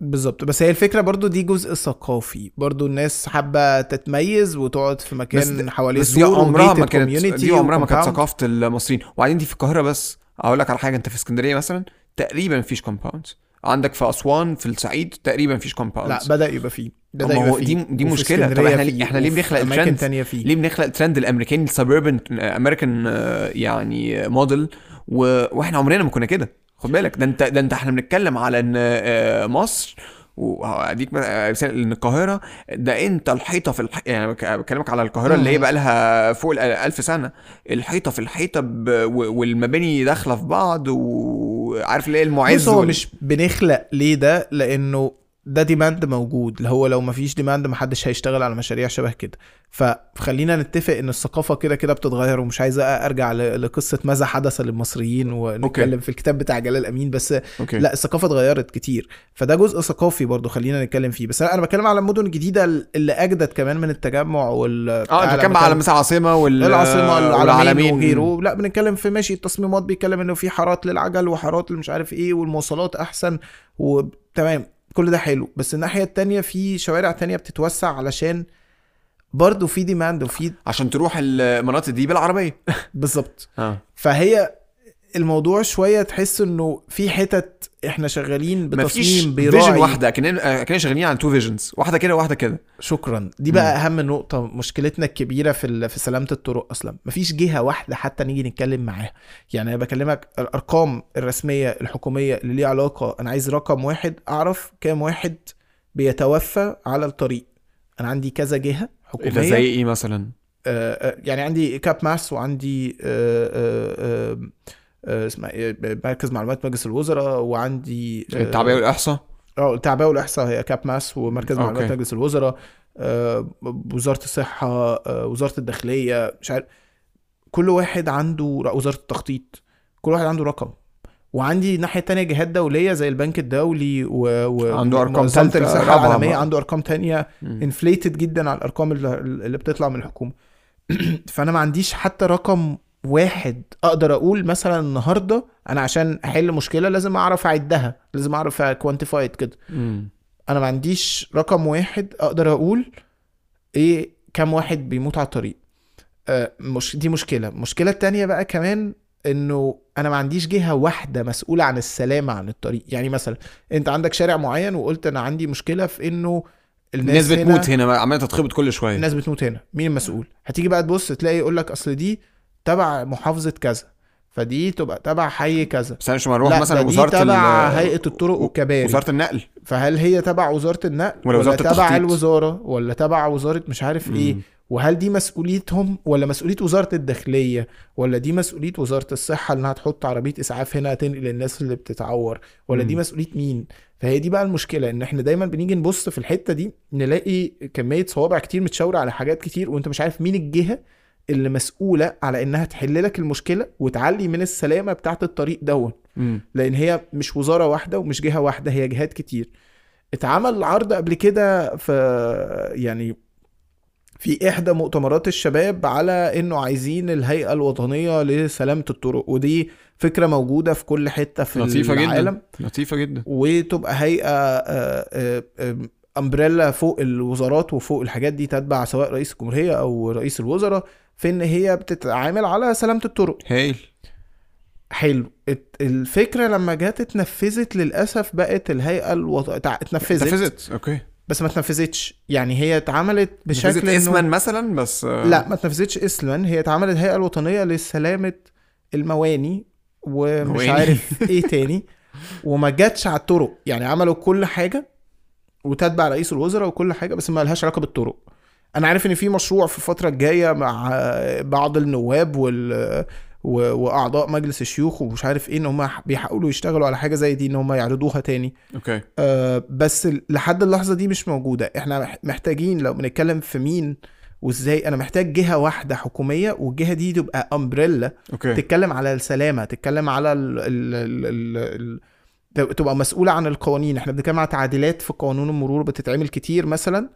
بالظبط. بس هي الفكرة برضو دي جزء ثقافي. برضو الناس حابة تتميز وتقعد في مكان حواليه بس دي عمرها ما كانت دي عمرها ما كانت. ثقافة المصريين. وبعدين دي في القاهرة بس. أقول لك على حاجة. أنت في اسكندرية مثلا تقريبا مفيش compound عندك في أسوان في الصعيد تقريبا مفيش compound لا بدأ يبقى فيه. بدا ما هو دي دي مشكلة. طب إحنا ليه إحنا ليه بنخلق الترند تانية فيه. ليه بنخلق الترند الامريكاني ال suburban American يعني موديل و... وإحنا عمرنا ما كنا كده. خد بالك. ده انت ده أنت إحنا بنتكلم على إن آه، مصر واديك مثال إن القاهرة ده أنت الحيطة في الح... يعني بك- بكلمك على القاهرة اللي هي. بقى لها فوق ال 1000 سنة. الحيطة في الحيطة ب... والمباني داخلة في بعض وعارف اللي هي المعز بص هو وال- مش بنخلق ليه ده؟ لأنه ده demand موجود اللي هو لو مفيش demand محدش هيشتغل على مشاريع شبه كده. فخلينا نتفق إن الثقافة كده كده بتتغير ومش عايز أرجع لقصة ماذا حدث للمصريين ونتكلم في الكتاب بتاع جلال أمين بس okay. لا الثقافة اتغيرت كتير. فده جزء ثقافي برضو خلينا نتكلم فيه. بس أنا بتكلم على المدن الجديدة اللي أجدد كمان من التجمع وال آه أنت بتتكلم على مثلا العاصمه وال العاصمة العلمين والعلمين وغيره. لا بنتكلم في ماشي التصميمات بيتكلم إنه في حارات للعجل وحارات مش عارف إيه والمواصلات أحسن وتمام كل ده حلو. بس الناحية التانية في شوارع تانية بتتوسع علشان برضه في demand وفي عشان تروح المناطق دي بالعربية. بالظبط. آه. فهي الموضوع شوية تحس إنه في حتت إحنا شغالين بتصميم vision بيراعي واحدة كنا كنا شغالين على two visions واحدة كده وواحدة كده. شكرا. دي بقى أهم نقطة مشكلتنا الكبيرة في في سلامة الطرق أصلا. مفيش جهة واحدة حتى نيجي نتكلم معاها. يعني أنا بكلمك الأرقام الرسمية الحكومية اللي ليها علاقة أنا عايز رقم واحد أعرف كام واحد بيتوفى على الطريق. أنا عندي كذا جهة إيه ده زي حكوميه إيه مثلا؟ آه، آه، يعني عندي كابماس وعندي آه، آه، آه، اسمها إيه مركز معلومات مجلس الوزراء وعندي آه، التعبئة والإحصاء آه التعبئة والإحصاء هي كابماس ومركز okay. معلومات مجلس الوزراء آه، وزارة الصحة آه، وزارة الداخلية مش عارف كل واحد عنده وزارة التخطيط كل واحد عنده رقم وعندي الناحية التانية جهات دولية زي البنك الدولي و... و... عنده ومنظمة تالتة الصحة العالمية. عنده أرقام تانية. inflated جدا على الأرقام اللي, اللي بتطلع من الحكومة فأنا ما عنديش حتى رقم واحد أقدر أقول مثلا النهارده أنا عشان أحل مشكلة لازم أعرف أعدها لازم أعرف كوانتيفايد كده. أنا ما عنديش رقم واحد أقدر أقول إيه كام واحد بيموت على الطريق. آه مش دي مشكلة. المشكلة التانية بقى كمان إنه أنا ما عنديش جهة واحدة مسؤولة عن السلامه عن الطريق. يعني مثلا أنت عندك شارع معين وقلت أنا عندي مشكلة في إنه الناس هنا- بتموت هنا عمالة تتخبط كل شوية. الناس بتموت هنا. مين المسؤول؟ هتيجي بقى تبص تلاقي يقول لك أصل دي تبع محافظة كذا فدي تبقى تبع حي كذا. بس أنا مش هروح لا مثلا دي وزارة تبع ال- هيئة الطرق والكباري. وزارة النقل. فهل هي تبع وزارة النقل؟ ولا وزارة تبع التخطيط؟ الوزارة؟ ولا تبع وزارة مش عارف إيه؟ مم. وهل دي مسؤوليتهم؟ ولا مسؤولية وزارة الداخلية؟ ولا دي مسؤولية وزارة الصحة إنها تحط عربية إسعاف هنا تنقل الناس اللي بتتعور؟ ولا دي مم. مسؤولية مين؟ فهي دي بقى المشكلة إن إحنا دايما بنيجي نبص في الحتة دي نلاقي كمية صوابع كتير متشاورة على حاجات كتير وأنت مش عارف مين الجهة اللي مسؤولة على إنها تحل لك المشكلة وتعلي من السلامة بتاعت الطريق دون. لأن هي مش وزارة واحدة ومش جهة واحدة هي جهات كتير. اتعمل عرض قبل كده في يعني في إحدى مؤتمرات الشباب على إنه عايزين الهيئة الوطنية لسلامة الطرق ودي فكرة موجودة في كل حتة في لطيفة العالم. جدا لطيفة جدا. وتبقى هيئة آه، آه، umbrella فوق الوزارات وفوق الحاجات دي تتبع سواء رئيس الجمهورية أو رئيس الوزراء. في إن هي بتتعامل على سلامة الطرق. هايل. حلو. الفكرة لما جت اتنفذت للأسف بقت الهيئة الوط... اتنفذت. اتنفذت. okay. بس ما اتنفذتش. يعني هي اتعملت بشكل إنه- اسما مثلا بس لا ما اتنفذتش اسما. هي اتعملت الهيئه الوطنية لسلامة المواني ومش. عارف إيه تاني. وما جاتش على الطرق. يعني عملوا كل حاجة وتتبع رئيس الوزراء وكل حاجة بس ما لهاش علاقة بالطرق. أنا عارف إن في مشروع في الفترة الجاية مع بعض النواب وال وأعضاء مجلس الشيوخ ومش عارف إيه إن هم بيحاولوا يشتغلوا على حاجة زي دي إن هم يعرضوها تاني. أوكي. آه، بس لحد اللحظة دي مش موجودة. إحنا مح- محتاجين لو بنتكلم في مين وإزاي أنا محتاج جهة واحدة حكومية والجهة دي تبقى umbrella okay. تتكلم على السلامة تتكلم على ال ال ال ال ال تبقى مسؤولة عن القوانين. إحنا بنتكلم على تعديلات في قانون المرور بتتعمل كتير مثلا.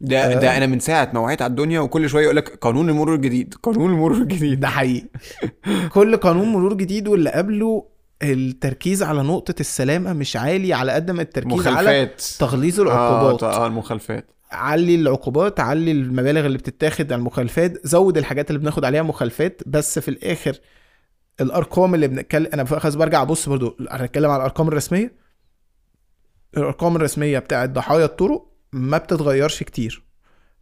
ده آه. ده أنا من ساعة ما وعيت على الدنيا وكل شوية يقول لك قانون المرور الجديد قانون المرور الجديد. ده حقيقي. كل قانون مرور جديد واللي قبله التركيز على نقطة السلامة مش عالي على قد ما التركيز على مخالفات. تغليظ آه العقوبات. آه المخالفات. علي العقوبات علي المبالغ اللي بتتاخد على المخالفات زود الحاجات اللي بناخد عليها مخالفات بس في الآخر الأرقام اللي بنتكلم أنا بخز برجع أبص برضو هنتكلم على الأرقام الرسمية؟ الأرقام الرسمية بتاعت ضحايا الطرق ما بتتغيرش كتير.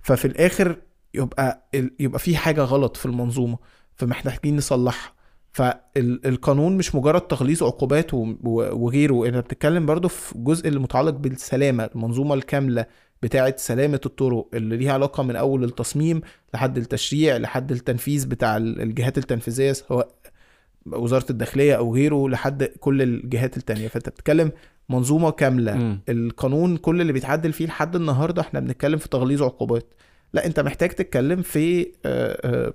ففي الآخر يبقى يبقى في حاجة غلط في المنظومة فمحتاجين نصلحها. فالقانون مش مجرد تغليظ عقوبات وغيره. أنا بتتكلم برضو في الجزء اللي متعلق بالسلامة المنظومة الكاملة بتاعه سلامة الطرق اللي ليها علاقة من أول التصميم لحد التشريع لحد التنفيذ بتاع ال- الجهات التنفيذية سواء وزارة الداخلية أو غيره لحد كل الجهات التانية. فأنت بتتكلم منظومة كاملة مم. القانون كل اللي بيتعدل فيه لحد النهارده إحنا بنتكلم في تغليظ عقوبات لا انت محتاج تتكلم في آه، آه،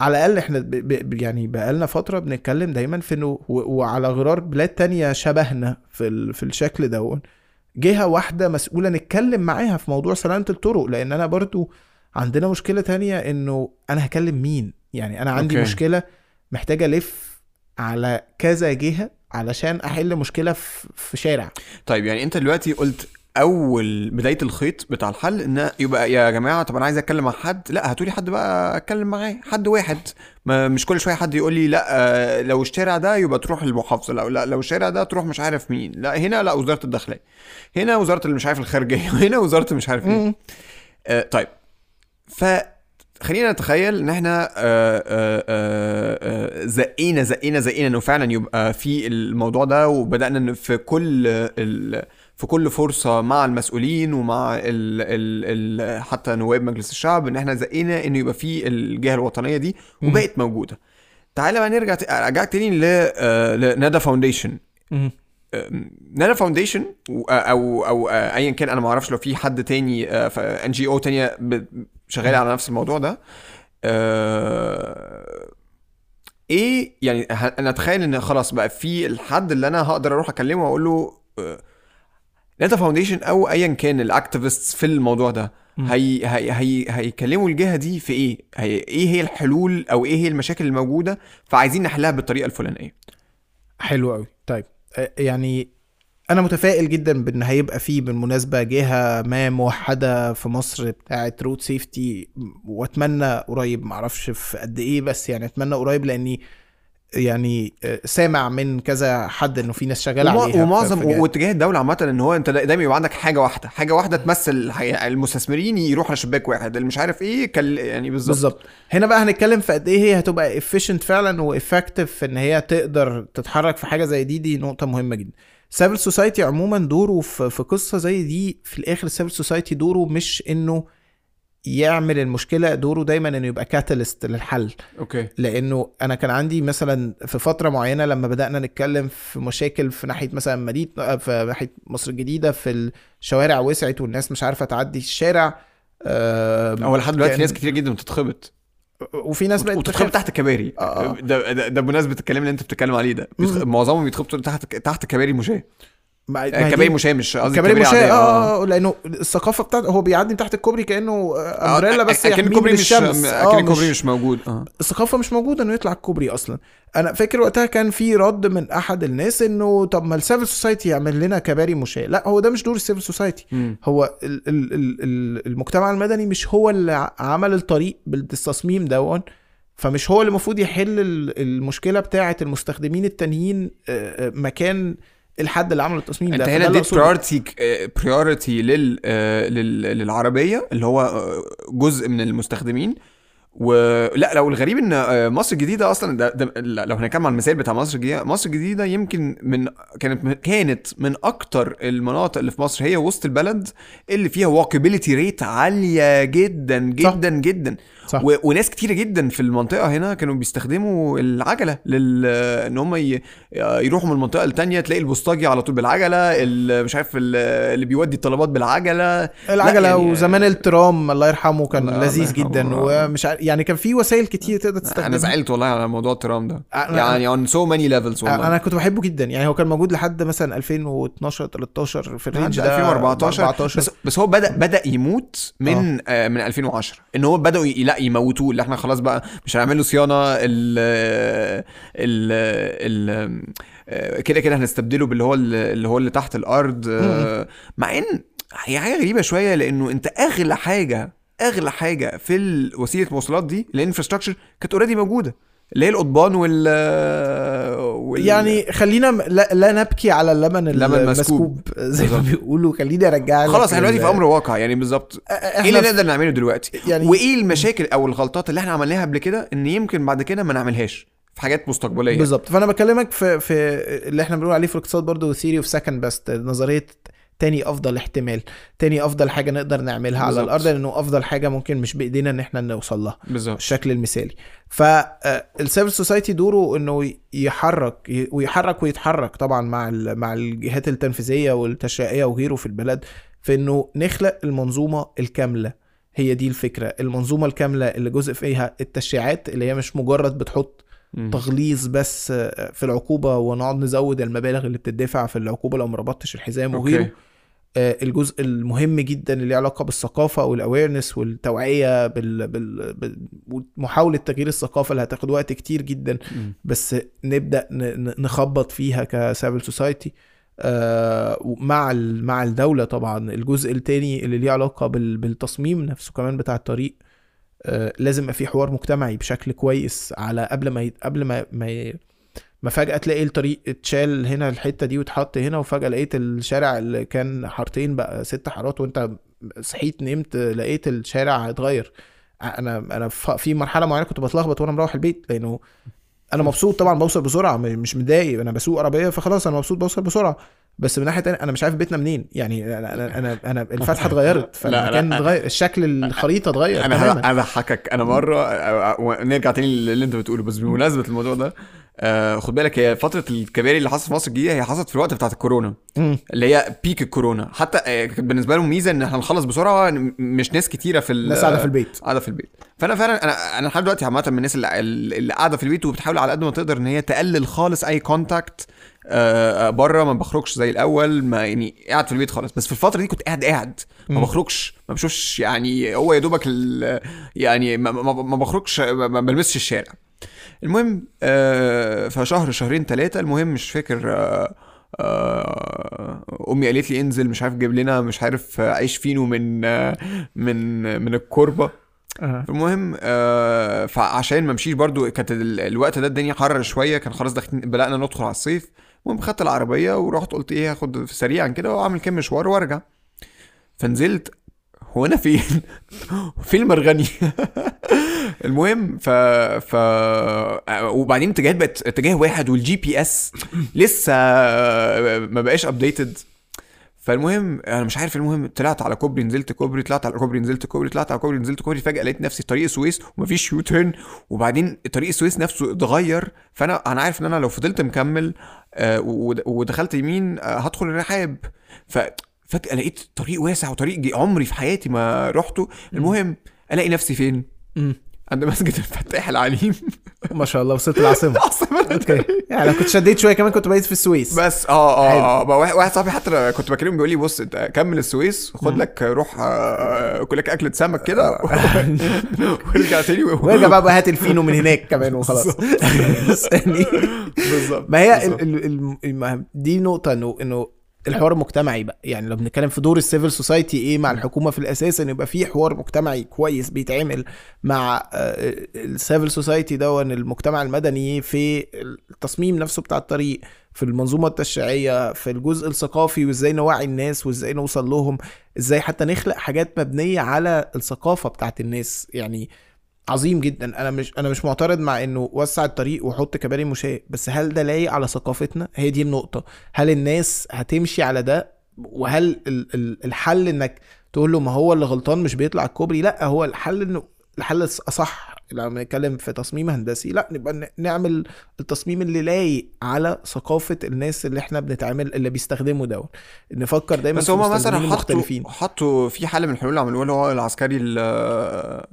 على الأقل إحنا ب- ب- يعني بقالنا فترة بنتكلم دايما في انه وعلى غرار بلاد تانية شبهنا في ال- في الشكل ده جهة واحدة مسؤولة نتكلم معاها في موضوع سلامه الطرق لأن أنا برضو عندنا مشكلة تانية إنه أنا هكلم مين يعني أنا عندي أوكي. مشكلة محتاج ألف على كذا جهة علشان أحل مشكلة في في شارع. طيب يعني أنت دلوقتي قلت أول بداية الخيط بتاع الحل إن يبقى يا جماعة طب أنا عايز أتكلم مع حد. لا هاتولي حد بقى أتكلم معاه حد واحد. ما مش كل شوية حد يقول لي لا آه، لو الشارع ده يبقى تروح المحافظة لا لا لو الشارع ده تروح مش عارف مين. لا هنا لا وزارة الداخلية. هنا وزارة اللي مش عارف الخارجية. هنا وزارة مش عارف إيه مم. آه طيب. ف خلينا نتخيل إن إحنا آه، آه، آه، زقينا زقينا زقينا إنه فعلا يبقى في الموضوع ده وبدأنا في كل ال في كل فرصة مع المسؤولين ومع ال ال ال حتى نواب مجلس الشعب إن إحنا زقينا إنه يبقى في الجهة الوطنية دي. وبقت موجودة. تعالى بقى نرجع أرجعك تاني ل لندى foundation ندى foundation أو أو آه، ايا كان أنا ما أعرفش لو في حد تاني NGO تانية ب- شغالة على نفس الموضوع ده. آه، إيه يعني أنا أتخيل إن خلاص بقى في الحد اللي أنا هقدر أروح أكلمه وأقول له ندى foundation أو ايا كان ال activist في الموضوع ده. هي هي هي هيكلموا الجهة دي في إيه؟ هي إيه هي الحلول أو إيه هي المشاكل الموجودة فعايزين نحلها بالطريقة الفلانية. حلو قوي طيب آه، يعني أنا متفائل جدا بإن هيبقى فيه بالمناسبة جهة ما موحدة في مصر بتاعه رود سيفتي وأتمنى قريب معرفش في قد إيه بس يعني أتمنى قريب لأني يعني آه، سامع من كذا حد إنه في ناس شغالة وما- عليها ومعظم. واتجاه الدولة عامة إن هو أنت دايما يبقى عندك حاجة واحدة حاجة واحدة تمثل. المستثمرين على شباك واحد اللي مش عارف إيه كل يعني بالظبط بالظبط هنا بقى هنتكلم في قد إيه هي هتبقى efficient فعلا و effective إن هي تقدر تتحرك في حاجة زي دي دي نقطة مهمة جدا civil society عموما دوره في في قصة زي دي في الآخر ال civil society دوره مش إنه يعمل المشكلة دوره دايما إنه يبقى catalyst للحل. okay. لأنه أنا كان عندي مثلا في فترة معينة لما بدأنا نتكلم في مشاكل في ناحية مثلا مدينة آه، في ناحية مصر الجديدة في الشوارع وسعت والناس مش عارفة تعدي الشارع آه، هو لحد دلوقتي ناس كتير جدا بتتخبط. وفي ناس بقت وتتخبط تحت كباري آه. ده ده, ده بمناسبة الكلام اللي انت بتتكلم عليه ده. معظمهم بيتخبطوا تحت تحت كباري مشاه ما آه، كباري دي- مشاه مش قصدي كباري مشاة عادية. آه آه، لأنه الثقافة بتاعته هو بيعدي تحت الكوبري كأنه آه، umbrella بس اكن الكوبري مش اكن آه، الكوبري مش موجود آه. الثقافة مش موجودة إنه يطلع الكوبري أصلا. أنا فاكر وقتها كان في رد من أحد الناس إنه طب ما ال civil society يعمل لنا كباري مشاة. لا هو ده مش دور ال civil society. هو ال ال ال ال المجتمع المدني مش هو اللي عمل الطريق بالتصميم دون فمش هو اللي المفروض يحل ال- المشكلة بتاعة المستخدمين التانيين آه، آه، مكان الحد اللي عمل التصميم ده انت هنا اديت لل آه، لل- للعربية اللي هو آه، جزء من المستخدمين. ولا لو الغريب إن آه، مصر الجديدة أصلا ده, ده لو هنتكلم عن المثال بتاع مصر الجديدة مصر الجديدة يمكن من كانت كانت من أكتر المناطق اللي في مصر هي وسط البلد اللي فيها walkability rate عالية جدا صح. جدا جدا صح. و... وناس كتيرة جدا في المنطقة هنا كانوا بيستخدموا العجلة لل إن هم ي... يروحوا من المنطقة التانية تلاقي البوسطجي على طول بالعجلة ال- مش عارف ال- اللي بيودي الطلبات بالعجلة العجلة يعني- وزمان الترام الله يرحمه كان لذيذ. جدا ومش عارف يعني كان في وسائل كتير تقدر أنا تستخدمها. زعلت والله على موضوع الترام ده. يعني on so many levels والله. أنا كنت بحبه جدا. يعني هو كان موجود لحد مثلا 2012 13 في الرينج ده 2014 14 بس بس هو بدا بدأ يموت من آه. من 2010 إن هو بدأوا لا يموتوه. اللي إحنا خلاص بقى مش هنعمل له صيانة ال ال ال آه، كده كده هنستبدله باللي هو ال- اللي هو اللي تحت الأرض. آه، مع إن هي حاجة غريبة شوية لأنه أنت أغلى حاجة أغلى حاجة في وسيلة المواصلات دي ال infrastructure كانت already موجودة اللي هي القضبان وال, وال... يعني خلينا لا, لا نبكي على اللبن اللبن مسكوب. زي ما. بيقولوا. خليني أرجع خلاص إحنا دلوقتي في أمر واقع يعني بالظبط. إيه اللي نقدر نعمله دلوقتي؟ يعني- وإيه المشاكل أو الغلطات اللي إحنا عملناها قبل كده إن يمكن بعد كده ما نعملهاش في حاجات مستقبلية؟ بالظبط. فأنا بكلمك في في اللي إحنا بنقول عليه في الاقتصاد برضه theory of second best نظرية تاني أفضل احتمال تاني أفضل حاجة نقدر نعملها على بالظبط. الأرض لأنه أفضل حاجة ممكن مش بإيدينا إن إحنا نوصل لها بالظبط. الشكل المثالي. فال civil society دوره إنه يحرك ويحرك ويتحرك طبعا مع مع الجهات التنفيذية والتشريعية وغيره في البلد في إنه نخلق المنظومة الكاملة. هي دي الفكرة. المنظومة الكاملة اللي جزء فيها التشريعات اللي هي مش مجرد بتحط. تغليظ بس في العقوبة ونقعد نزود المبالغ اللي بتدفع في العقوبة لو ما ربطتش الحزام وغيره. آه، الجزء المهم جدا اللي له علاقة بالثقافة وال awareness والتوعية بال... بال... بال... ومحاولة تغيير الثقافة اللي هتاخد وقت كتير جدا مم. بس نبدأ نخبط فيها ك civil society آه مع ال... مع الدولة طبعا الجزء التاني اللي ليه علاقة بال... بالتصميم نفسه كمان بتاع الطريق آه لازم يبقى في حوار مجتمعي بشكل كويس على قبل ما ي... قبل ما ما. ما فجأة تلاقي الطريق اتشال هنا الحتة دي واتحط هنا وفجأة لقيت الشارع اللي كان حارتين بقى ست حارات وانت صحيت نمت لقيت الشارع اتغير. أنا أنا في مرحلة معينة كنت بتلخبط وأنا مروح البيت لأنه أنا مبسوط طبعا بوصل بسرعة م- مش متضايق أنا بسوق عربية فخلاص أنا مبسوط بوصل بسرعة. بس من ناحية تانية أنا مش عارف بيتنا منين يعني أنا أنا أنا, أنا الفتحة اتغيرت. فالمكان اتغير الشكل الخريطة اتغير أنا أنا هضحكك أنا مرة آه، نرجع تاني للي أنت بتقوله بس بمناسبة الموضوع ده آه، خد بالك هي فترة الكباري اللي حصلت في مصر الجديدة هي حصلت في الوقت بتاعت الكورونا. مم. اللي هي peak الكورونا. حتى آه، بالنسبة لهم ميزة إن إحنا نخلص بسرعة مش ناس كتيرة في ال- الناس قاعدة في البيت. قاعدة في البيت. فأنا فعلا أنا أنا لحد دلوقتي عامة من الناس اللي, اللي قاعدة في البيت وبتحاول على قد ما تقدر إن هي تقلل خالص أي contact بره. ما بخرجش زي الأول ما يعني قاعد في البيت خالص. بس في الفترة دي كنت قاعد قاعد. ما. بخرجش. ما بشوفش يعني هو يا دوبك يعني ما, ما, بخرجش ما, ما بلمسش الشارع. المهم آه فشهر شهرين ثلاثة المهم مش فاكر آه آه أمي قالت لي انزل مش عارف جيب لنا مش عارف آه، عيش فينو من من من الكوربة. آه. المهم آه فعشان ما امشيش برضو كانت ال- الوقت ده الدنيا حر شوية كان خلاص داخلين بدأنا ندخل على الصيف. المهم خدت العربية ورحت قلت إيه هاخد سريعا كده وأعمل كام مشوار وأرجع. فنزلت هو أنا فين؟ فين المرغني المهم ف ف وبعدين اتجاهات بقت اتجاه واحد وال GPS لسه ما بقاش updated فالمهم أنا مش عارف المهم طلعت على كوبري نزلت كوبري طلعت على كوبري نزلت كوبري طلعت على كوبري نزلت كوبري فجأة لقيت نفسي طريق السويس ومفيش U-turn وبعدين طريق السويس نفسه اتغير. فأنا أنا عارف إن أنا لو فضلت مكمل آه، ود- ودخلت يمين آه، هدخل الرحاب. ففجاه لقيت طريق واسع وطريق عمري في حياتي ما رحته. المهم ألاقي نفسي فين. عند مسجد الفتاح العليم. ما شاء الله وصلت العاصمة. العاصمة أوكي. يعني لو كنت شديت شوية كمان كنت بقيت في السويس. بس آه آه. آه واحد صاحبي حتى كنت بكلمه بيقول لي بص انت كمل السويس خد. لك روح آه، كل لك أكلة سمك كده. وارجع تاني وارجع بقى بقى هات الفينو من هناك كمان وخلاص. بالظبط. ما هي بالظبط. ال ال ال ما- دي نقطة إنه إنه الحوار المجتمعي بقى. يعني لو بنتكلم في دور ال civil society إيه مع الحكومة في الأساس إن يبقى في حوار مجتمعي كويس بيتعمل مع ال civil society ده المجتمع المدني في التصميم نفسه بتاع الطريق في المنظومة التشريعية في الجزء الثقافي وإزاي نوعي الناس وإزاي نوصل لهم إزاي حتى نخلق حاجات مبنية على الثقافة بتاعت الناس. يعني عظيم جدا. أنا مش أنا مش معترض مع إنه وسع الطريق وحط كباري مشاة بس هل ده لايق على ثقافتنا؟ هي دي النقطة. هل الناس هتمشي على ده؟ وهل ال- ال- الحل إنك تقول له ما هو اللي غلطان مش بيطلع الكوبري؟ لأ هو الحل إنه الحل أصح. لما بنتكلم في تصميم هندسي لا نبقى نعمل التصميم اللي لايق على ثقافة الناس اللي إحنا بنتعامل اللي بيستخدموا ده نفكر دايما بس هما مثلا حطوا حطوا في حل من الحلول اللي عملوها اللي هو العسكري ال-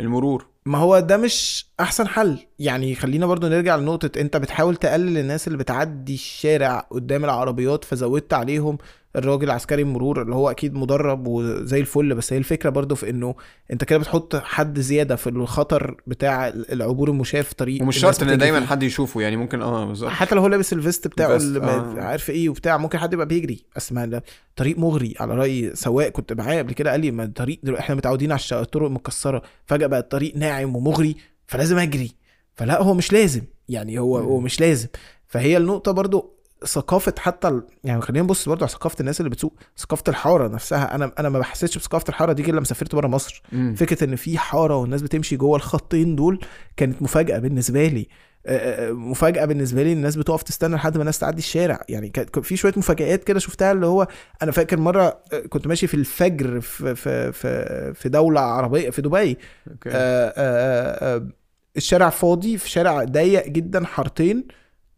المرور. ما هو ده مش أحسن حل. يعني خلينا برضو نرجع لنقطة أنت بتحاول تقلل الناس اللي بتعدي الشارع قدام العربيات فزودت عليهم الراجل عسكري المرور اللي هو أكيد مدرب وزي الفل بس هي الفكرة برضو في إنه أنت كده بتحط حد زيادة في الخطر بتاع العبور المشاة في طريق ومش شرط إن دايما فيه. حد يشوفه يعني ممكن آه بالظبط حتى لو هو لابس الفيست بتاعه اللي آه. عارف إيه وبتاع ممكن حد يبقى بيجري اسمع طريق مغري على رأي سواق كنت معايا قبل كده قال لي ما الطريق إحنا متعودين على الطرق المكسره فجأة بقى الطريق ناعم ومغري فلازم أجري فلا هو مش لازم يعني هو مم. هو مش لازم فهي النقطة برضو ثقافة حتى ال... يعني خلينا نبص برضو على ثقافة الناس اللي بتسوق ثقافة الحارة نفسها. أنا أنا ما بحسيتش بثقافة الحارة دي غير لما سافرت بره مصر. مم. فكرة إن في حارة والناس بتمشي جوه الخطين دول كانت مفاجأة بالنسبة لي. آه، آه، مفاجأة بالنسبة لي الناس بتقف تستنى لحد ما الناس تعدي الشارع. يعني كان في شوية مفاجآت كده شفتها اللي هو أنا فاكر مرة آه، كنت ماشي في الفجر في في في, في دولة عربية في دبي. آه، آه، آه، الشارع فاضي في شارع ضيق جدا حارتين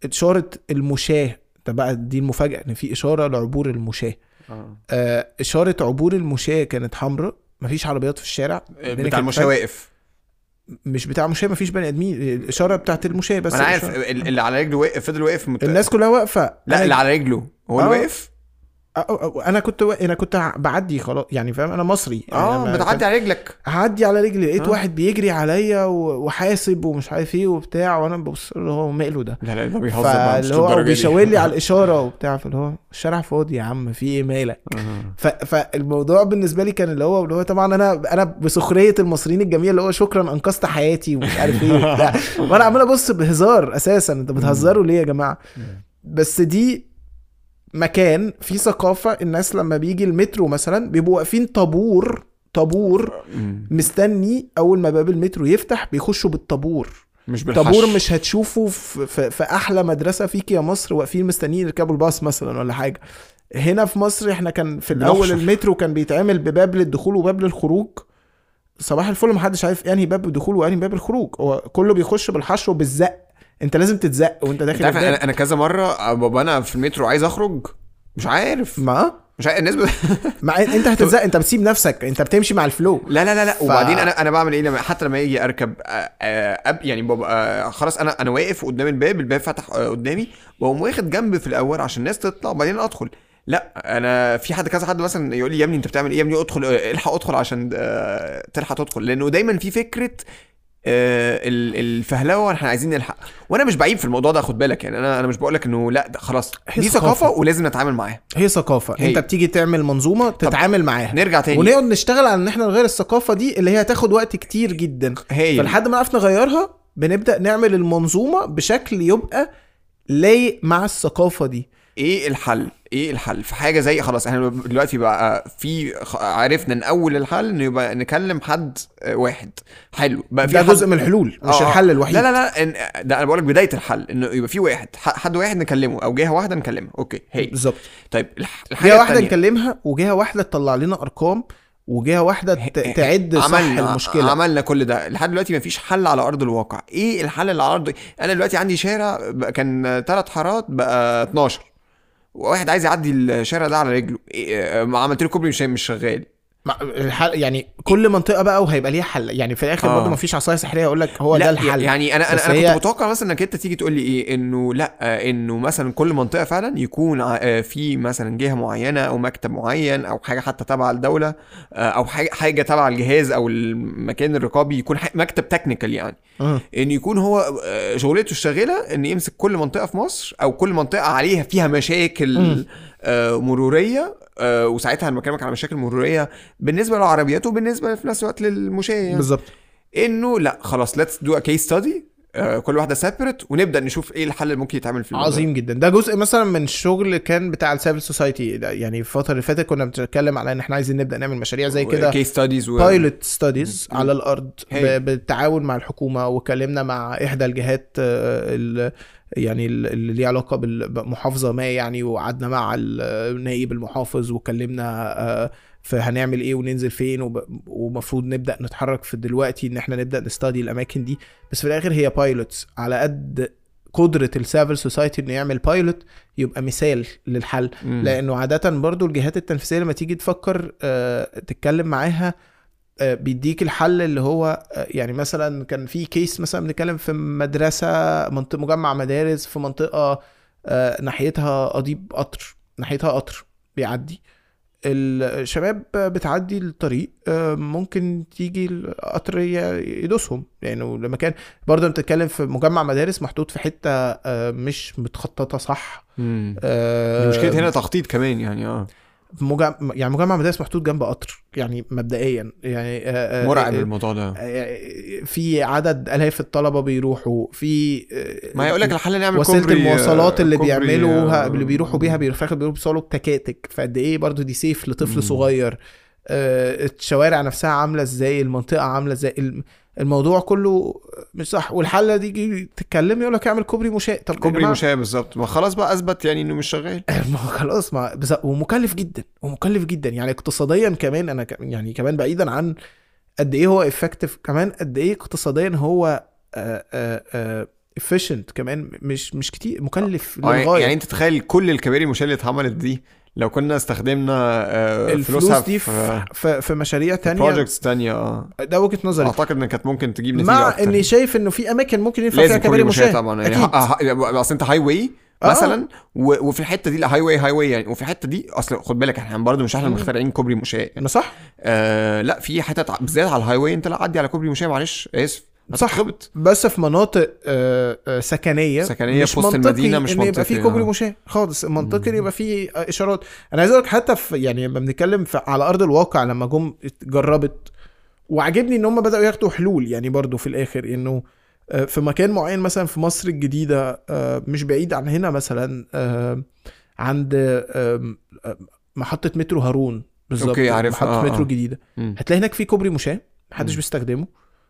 اشاره المشاة. ده بقى دي المفاجأة إن في إشارة لعبور المشاة آه. آه، إشارة عبور المشاة كانت حمراء مفيش عربيات في الشارع الدنيا بتاع فجر. واقف مش بتاع مشاة مفيش بني آدمين الإشارة بتاعت المشاة بس أنا عارف الإشارة. اللي على رجله واقف فضل واقف مت... الناس كلها واقفة لا اللي على رجله هو اللي آه. واقف أنا كنت و... أنا كنت بعدي خلاص يعني فاهم؟ أنا مصري يعني آه أنا بتعدي على رجلك. هعدي على رجلي لقيت آه. واحد بيجري عليا و- وحاسب ومش عارف إيه وبتاع وأنا ببص له هو ماله ده. لا لا ده بيهزر فاللي هو. بيشاور لي على الإشارة وبتاع فاللي هو الشارع فاضي يا عم في إيه مالك؟ آه. ف... فالموضوع بالنسبة لي كان اللي هو اللي هو طبعا أنا أنا بسخرية المصريين الجميل اللي هو شكرا أنقذت حياتي ومش عارف إيه وبتاع. وأنا عمال أبص بهزار أساسا أنت بتهزروا ليه يا جماعة؟ بس دي مكان فيه ثقافة الناس لما بيجي المترو مثلا بيبقوا واقفين طابور طابور. مستني أول ما باب المترو يفتح بيخشوا بالطابور. مش بالحش طابور مش هتشوفه في, في, في أحلى مدرسة فيك يا مصر واقفين مستنيين يركبوا الباص مثلا ولا حاجة. هنا في مصر إحنا كان في الأول بنحشر. المترو كان بيتعمل بباب للدخول وباب للخروج. صباح الفل محدش عارف أنهي باب الدخول وأنهي باب الخروج هو كله بيخش بالحشر وبالزق انت لازم تتزق وانت انت داخل عارف الباب أنا أنا كذا مرة ببقى أنا في المترو عايز اخرج مش عارف. ما؟ مش عارف الناس ب... ما انت هتتزق انت بتسيب نفسك انت بتمشي مع الفلو. لا لا لا لا. ف- وبعدين أنا أنا بعمل إيه لما حتى لما يجي اركب آه، آه، أب يعني ببقى خلاص أنا أنا واقف قدام الباب الباب فتح آه، قدامي بقوم واخد جنب في الأول عشان الناس تطلع وبعدين ادخل. لا أنا في حد كذا حد مثلا يقول لي يا ابني انت بتعمل إيه؟ يا ابني ادخل آه، الحق ادخل عشان آه، تلحق تدخل. لأنه دايما في فكرة آه، الفهلوة إحنا عايزين نلحق. وأنا مش بعيب في الموضوع ده خد بالك. يعني أنا أنا مش بقول لك انه لا ده خلاص هي دي ثقافة. ثقافة ولازم نتعامل معاها. هي ثقافة. هي. انت بتيجي تعمل منظومة تتعامل معاها. نرجع تاني. ونقعد نشتغل على ان إحنا نغير الثقافة دي اللي هي هتاخد وقت كتير جدا. هي. فلحد ما نعرف نغيرها بنبدأ نعمل المنظومة بشكل يبقى لايق مع الثقافة دي. إيه الحل؟ إيه الحل؟ في حاجة زي خلاص إحنا دلوقتي بقى في عرفنا ان اول الحل انه يبقى نكلم حد واحد. حلو. بقى في ده جزء من الحلول مش آه، آه. الحل الوحيد. لا لا لا إن ده أنا بقول لك بداية الحل انه يبقى في واحد حد واحد نكلمه أو جهة واحدة نكلمها. أوكي هي. بالظبط. طيب الح- الحاجة جهة واحدة التانية. نكلمها وجهة واحدة تطلع لنا أرقام وجهة واحدة تعد صح عملنا المشكلة. عملنا كل ده. لحد دلوقتي مفيش حل على أرض الواقع. إيه الحل اللي على أرض؟ أنا دلوقتي عندي شارع كان ثلاث حارات بقى 12 وواحد عايز يعدي الشارع ده على رجله. إيه آه، ما عملت له كوبري مش مش شغال. يعني كل منطقة بقى وهيبقى ليها حل يعني في الآخر آه. برضه مفيش عصاية سحرية أقول لك هو ده الحل يعني أنا أنا, أنا هي- كنت متوقع مثلا إنك أنت تيجي تقول لي إيه إنه لا آه، إنه مثلا كل منطقة فعلا يكون آه، في مثلا جهة معينة أو مكتب معين أو حاجة حتى تبع الدولة آه، أو حاجة تبع الجهاز أو المكان الرقابي يكون مكتب تكنيكال يعني مم. إن يكون هو آه، شغلته الشاغله إن يمسك كل منطقة في مصر أو كل منطقة عليها فيها مشاكل. آه، مرورية. آه، وساعتها أنا بكلمك على مشاكل مرورية بالنسبة للعربيات وبالنسبة في نفس الوقت للمشاة يعني. بالظبط. إنه لا خلاص let's do a case study كل واحدة separate ونبدأ نشوف إيه الحل اللي ممكن يتعمل في الموضوع. عظيم جدا. ده جزء مثلا من الشغل كان بتاع ال civil society يعني الفترة اللي فاتت كنا بنتكلم على إن إحنا عايزين نبدأ نعمل مشاريع زي كده. case studies و... pilot studies على الأرض. ب- بالتعاون مع الحكومة وكلمنا مع إحدى الجهات آه، يعني ال- اللي ليها علاقة بالمحافظة ما يعني وقعدنا مع ال- نائب المحافظ وكلمنا آه، فهنعمل إيه وننزل فين ومفروض نبدأ نتحرك في دلوقتي إن إحنا نبدأ ن study الأماكن دي. بس في الآخر هي pilots على قد قدرة ال civil society إنه يعمل pilot يبقى مثال للحل. مم. لأنه عادة برضو الجهات التنفيذية لما تيجي تفكر آه، تتكلم معاها بيديك الحل اللي هو آه، يعني مثلا كان في case مثلا بنتكلم في مدرسة منطقه مجمع مدارس في منطقة آه، ناحيتها قضيب قطر ناحيتها قطر بيعدي. الشباب بتعدي الطريق آه، ممكن تيجي القطر يدوسهم. لأنه لما كان برضه انت بتتكلم في مجمع مدارس محطوط في حتة آه، مش متخططة صح. آه، المشكلة هنا تخطيط كمان يعني آه. مجمع يعني مجمع مدارس محطوط جنب قطر يعني مبدئيا. يعني آه، آه، مرعب آه، الموضوع ده. آه، في عدد آلاف الطلبة بيروحوا في ما هيقول لك الحل نعمل وسيلة المواصلات اللي بيعملوها اللي بيروحوا بيها بيروحوا بيوصلوا بتكاتك فقد إيه برضو دي safe. لطفل صغير. الشوارع نفسها عاملة إزاي؟ المنطقة عاملة إزاي؟ الموضوع كله مش صح. والحل ده يجي تتكلم يقول لك اعمل كوبري مشاة. طب كوبري مشاة بالظبط. ما خلاص بقى أثبت يعني إنه مش شغال. ما هو خلاص ما. ومكلف جدا ومكلف جدا. يعني اقتصاديا كمان أنا. يعني كمان بعيدا عن قد إيه هو effective كمان قد إيه اقتصاديا هو efficient كمان. مش مش كتير مكلف آه، للغاية. يعني أنت تخيل كل الكباري المشاة اللي اتعملت دي لو كنا استخدمنا آه، الفلوس فلوسها دي في, في, في مشاريع تانية. projects تانية آه. ده وجهة نظري. أعتقد ان كانت ممكن تجيب نتيجة مع إني شايف إنه في أماكن ممكن ينفع فيها كباري مشاة طبعا يعني أصل أنت highway آه. مثلا و- وفي الحتة دي لا highway highway يعني. وفي الحتة دي أصل خد بالك إحنا برضه مش إحنا. مخترعين كوبري مشاة يعني. صح. آه لا في حتت بالذات على ال highway أنت لا عدي على كوبري مشاة معلش آسف. صح. بس في مناطق آه، آه، سكنية سكنية مش في وسط منطقي المدينة مش إن يبقى في منطقي، كوبري. مشاة خالص منطقي إن يبقى في إشارات أنا عايز أقول لك حتى في يعني لما بنتكلم على أرض الواقع لما جم جربت وعجبني إن هم بدأوا ياخدوا حلول يعني برضو في الآخر إنه آه، في مكان معين مثلا في مصر الجديدة مش بعيد عن هنا مثلا عند محطة مترو هارون بالظبط محطة آه، مترو آه. جديدة. هتلاقي هناك في كوبري مشاة محدش. بيستخدمه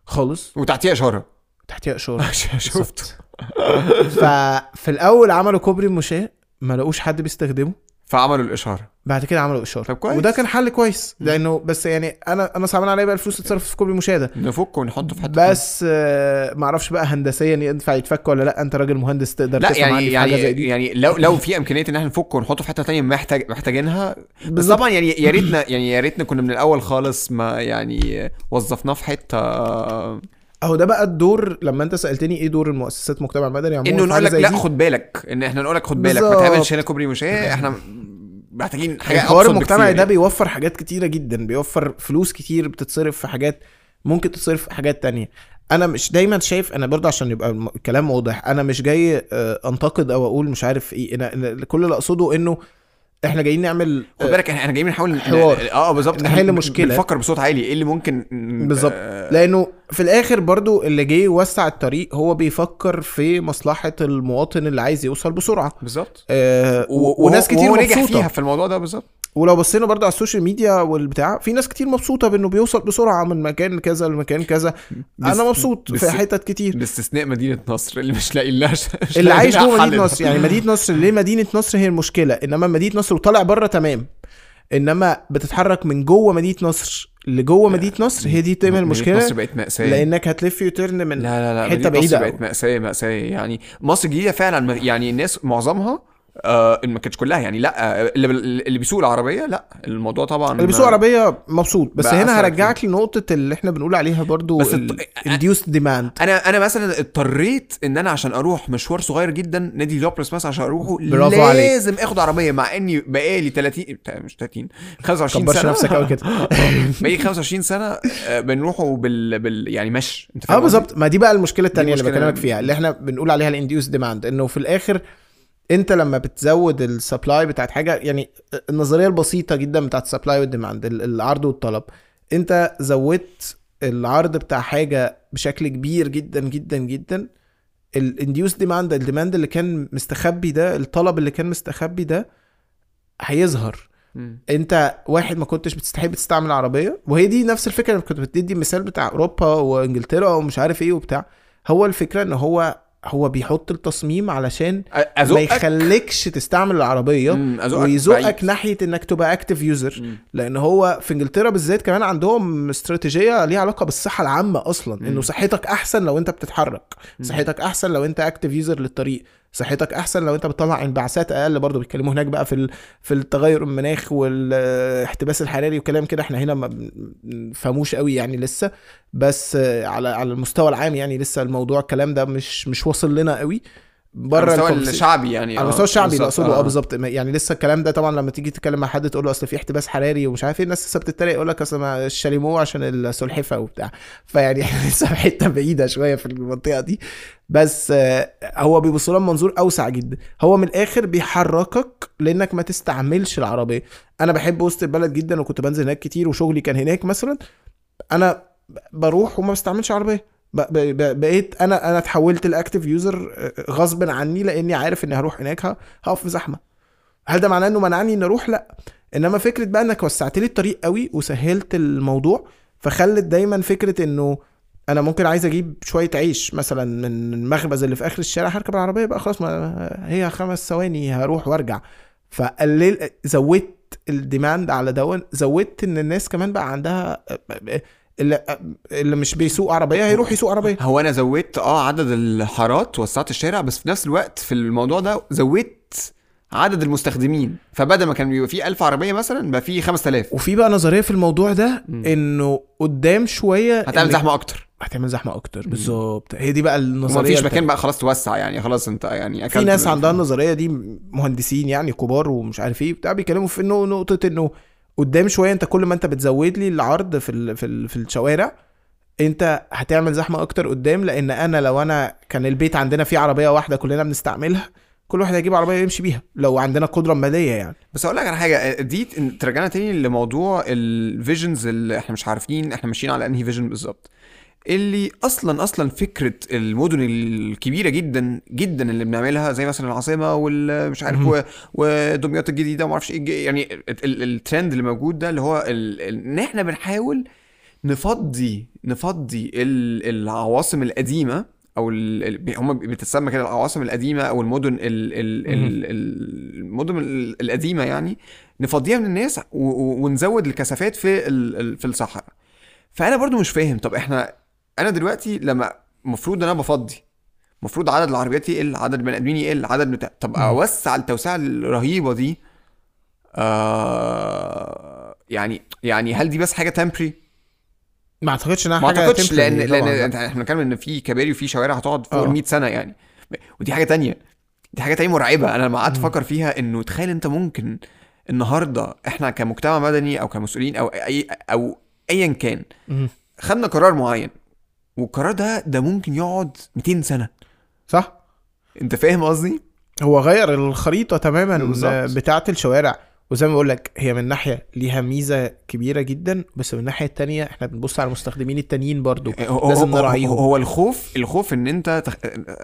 خالص وتحتيها اشاره تحتيها اشاره شفت ففي الأول عملوا كوبري مشاة ما لقوش حد بيستخدمه. فعملوا الاشاره بعد كده عملوا اشاره طب كويس. وده كان حل كويس. لأنه بس يعني أنا أنا صعبان عليا بقى الفلوس تتصرف في كوبري مشاة ده نفك ونحطه في حتة بس آه، ما أعرفش بقى هندسيا ينفع يتفك ولا لأ أنت راجل مهندس تقدر لا يعني يعني حاجة زي دي يعني لو لو في إمكانية إن إحنا نفك ونحطه في حتة تانية محتاج محتاجينها بس. طبعا يعني يا ريتنا يعني يا ريتنا كنا من الأول خالص ما يعني وظفناه في حتة أهو ده بقى الدور لما أنت سألتني إيه دور المؤسسات المجتمع المدني عموما إنه نقول لك لا. خد بالك إن إحنا نقول لك خد بالك ما. تعملش هنا كوبري مشاة إحنا محتاجين حاجة الحوار المجتمعي ده بيوفر حاجات كتيرة جدا بيوفر فلوس كتير بتتصرف في حاجات ممكن تتصرف في حاجات تانية أنا مش دايما شايف أنا برضه عشان يبقى الكلام واضح أنا مش جاي آه، أنتقد أو أقول مش عارف إيه أنا كل اللي أقصده إنه إحنا جايين نعمل خد بالك إحنا جايين نحاول حوار. آه بالظبط. نحل إحنا مشكلة. بنفكر بصوت عالي. إيه اللي ممكن بالظبط. آه، لأنه في الآخر برضو اللي جاي يوسع الطريق هو بيفكر في مصلحة المواطن اللي عايز يوصل بسرعة. بالظبط. آه و... و- وناس كتير وهو نجح مبسوطة. فيها في الموضوع ده بالظبط. ولو بصينا برضو على السوشيال ميديا والبتاع في ناس كتير مبسوطة بإنه بيوصل بسرعة من مكان كذا لمكان كذا. أنا مبسوط بس- في حتت كتير. باستثناء مدينة نصر اللي مش لاقي لها اللي عايش جوه مدينة. نصر يعني مدينة نصر ليه مدينة نصر هي المشكلة؟ إنما مدينة نصر وطالع بره تمام. إنما بتتحرك من جوه مدينة نصر لجوه مدينة نصر هي دي مدينة المشكلة نصر بقت مأساة. لأنك هتلف يوترن من لا لا لا بعيدة نصر أوي. بقت مأساة مأساة. يعني مصر الجديدة فعلا يعني الناس معظمها آه ما كانتش كلها يعني لا آه، اللي اللي بيسوق العربية لا الموضوع طبعا اللي بيسوق عربيه مبسوط بس هنا هرجعك لنقطة اللي إحنا بنقول عليها برضو بس ال الط- induced demand أنا أنا مثلا اضطريت إن أنا عشان أروح مشوار صغير جدا نادي لوبرس مثلا عشان أروحه برافو عليك. لازم آخد عربية مع إني بقالي 30 مش 30 25 كبرش سنة نفسك قوي كده بقالي 25 سنة آه، بنروحوا بال, بال يعني مشي أنت آه فاهم قصدي؟ بالظبط ما دي بقى المشكلة التانية اللي. بكلمك فيها اللي إحنا بنقول عليها ال induced demand إنه في الآخر انت لما بتزود ال supply بتاعت حاجة يعني النظرية البسيطة جدا بتاعت ال supply وال demand ال- العرض والطلب. انت زودت العرض بتاع حاجة بشكل كبير جدا جدا جدا ال induced demand ال demand اللي كان مستخبي ده الطلب اللي كان مستخبي ده هيظهر. انت واحد ما كنتش بتستحب تستعمل عربية وهي دي نفس الفكرة اللي كنت بتدي المثال بتاع أوروبا وإنجلترا ومش عارف إيه وبتاع. هو الفكرة إن هو هو بيحط التصميم علشان ما أزقك يخليكش تستعمل العربية ويزقك. ناحية إنك تبقى active user. لأن هو في إنجلترا بالذات كمان عندهم استراتيجية ليها علاقة بالصحة العامة أصلا مم. انه صحتك أحسن لو أنت بتتحرك مم. صحتك أحسن لو أنت active user للطريق صحتك أحسن لو أنت بتطلع انبعاثات أقل برضه. بيتكلموا هناك بقى في. في التغير المناخ والاحتباس الحراري وكلام كده. إحنا هنا ما بنفهموش قوي يعني لسه. بس على على المستوى العام يعني لسه الموضوع الكلام ده مش مش واصل لنا قوي. بره المستوى. الشعبي يعني على آه، المستوى الشعبي اللي اقصده آه. بالظبط يعني لسه الكلام ده طبعا لما تيجي تتكلم مع حد تقول له أصل في احتباس حراري ومش عارف إيه الناس لسه بتتريق يقول لك أصل الشاليمو عشان السلحفة وبتاع. فيعني إحنا لسه في حتة بعيدة شوية في المنطقة دي. بس آه، هو بيبص لها من منظور أوسع جدا. هو من الآخر بيحركك لإنك ما تستعملش العربية. أنا بحب وسط البلد جدا وكنت بنزل هناك كتير وشغلي كان هناك مثلا. أنا بروح وما بستعملش عربية. بقيت أنا أنا اتحولت ل active user غصب عني لأني عارف إني هروح هناك هقف في زحمة. هل ده معناه إنه منعني إني أروح؟ لأ. إنما فكرة بقى إنك وسعت لي الطريق قوي وسهلت الموضوع فخلت دايما فكرة إنه أنا ممكن عايز أجيب شوية عيش مثلا من المخبز اللي في آخر الشارع هركب العربية بقى خلاص ما هي خمس ثواني هروح وأرجع. فقلل زودت الديماند على دون زودت إن الناس كمان بقى عندها اللي, اللي مش بيسوق عربية هيروح يسوق عربية. هو أنا زودت آه عدد الحارات وسعت الشارع بس في نفس الوقت في الموضوع ده زودت عدد المستخدمين. فبدل ما كان بيبقى فيه 1000 عربية مثلا بقى فيه 5000 وفي بقى نظرية في الموضوع ده. إنه قدام شوية هتعمل زحمة أكتر. هتعمل زحمة أكتر بالظبط. هي دي بقى النظرية التانية. مكان بقى خلاص توسع يعني خلاص أنت يعني في ناس عندها النظرية دي مهندسين يعني كبار ومش عارف إيه بتاع بيتكلموا في انه نقطة إنه قدام شوية انت كل ما انت بتزود لي العرض في ال في ال في الشوارع انت هتعمل زحمة أكتر قدام لأن أنا لو أنا كان البيت عندنا فيه عربية واحدة كلنا بنستعملها كل واحد هيجيب عربية يمشي بيها لو عندنا قدرة ماليه يعني. بس أقول لك على حاجة دي ترجعنا تاني لموضوع ال visions اللي إحنا مش عارفين إحنا ماشيين على انهي vision بالظبط. اللي أصلا أصلا فكرة المدن الكبيرة جدا جدا اللي بنعملها زي مثلا العاصمة والمش عارف ودمياط الجديدة وما أعرفش إيه يعني ال- ال- الترند اللي موجود ده اللي هو إن إحنا بنحاول نفضي نفضي ال- العواصم القديمة أو هم بتتسمى كده العواصم القديمة أو المدن ال... ال... ال... ال- المدن ال- القديمة يعني نفضيها من الناس. ونزود الكثافات في في الصحراء فأنا برضو مش فاهم طب إحنا أنا دلوقتي لما المفروض إن أنا بفضي المفروض عدد العربيات يقل عدد البني آدمين يقل عدد بتاع طب. أوسع التوسعة الرهيبة دي آه يعني يعني هل دي بس حاجة تمبري ما أعتقدش إنها ما حاجة أعتقدش temporary لأن لأن إحنا بنتكلم إن في كباري وفي شوارع هتقعد فوق آه. ال 100 سنة يعني ودي حاجة تانية دي حاجة تانية مرعبة أنا لما قعدت. أفكر فيها إنه تخيل أنت ممكن النهارده إحنا كمجتمع مدني أو كمسؤولين أو أي أو ايا كان. خدنا قرار معين والقرار ده ده ممكن يقعد 200 سنة صح انت فاهم قصدي؟ هو غير الخريطة تماما. بتاعة الشوارع وزي ما بقول لك هي من ناحية ليها ميزة كبيرة جدا بس من الناحية التانية إحنا بنبص على المستخدمين التانيين برضو هو- لازم نراعيهم. هو هو الخوف الخوف إن أنت تخ...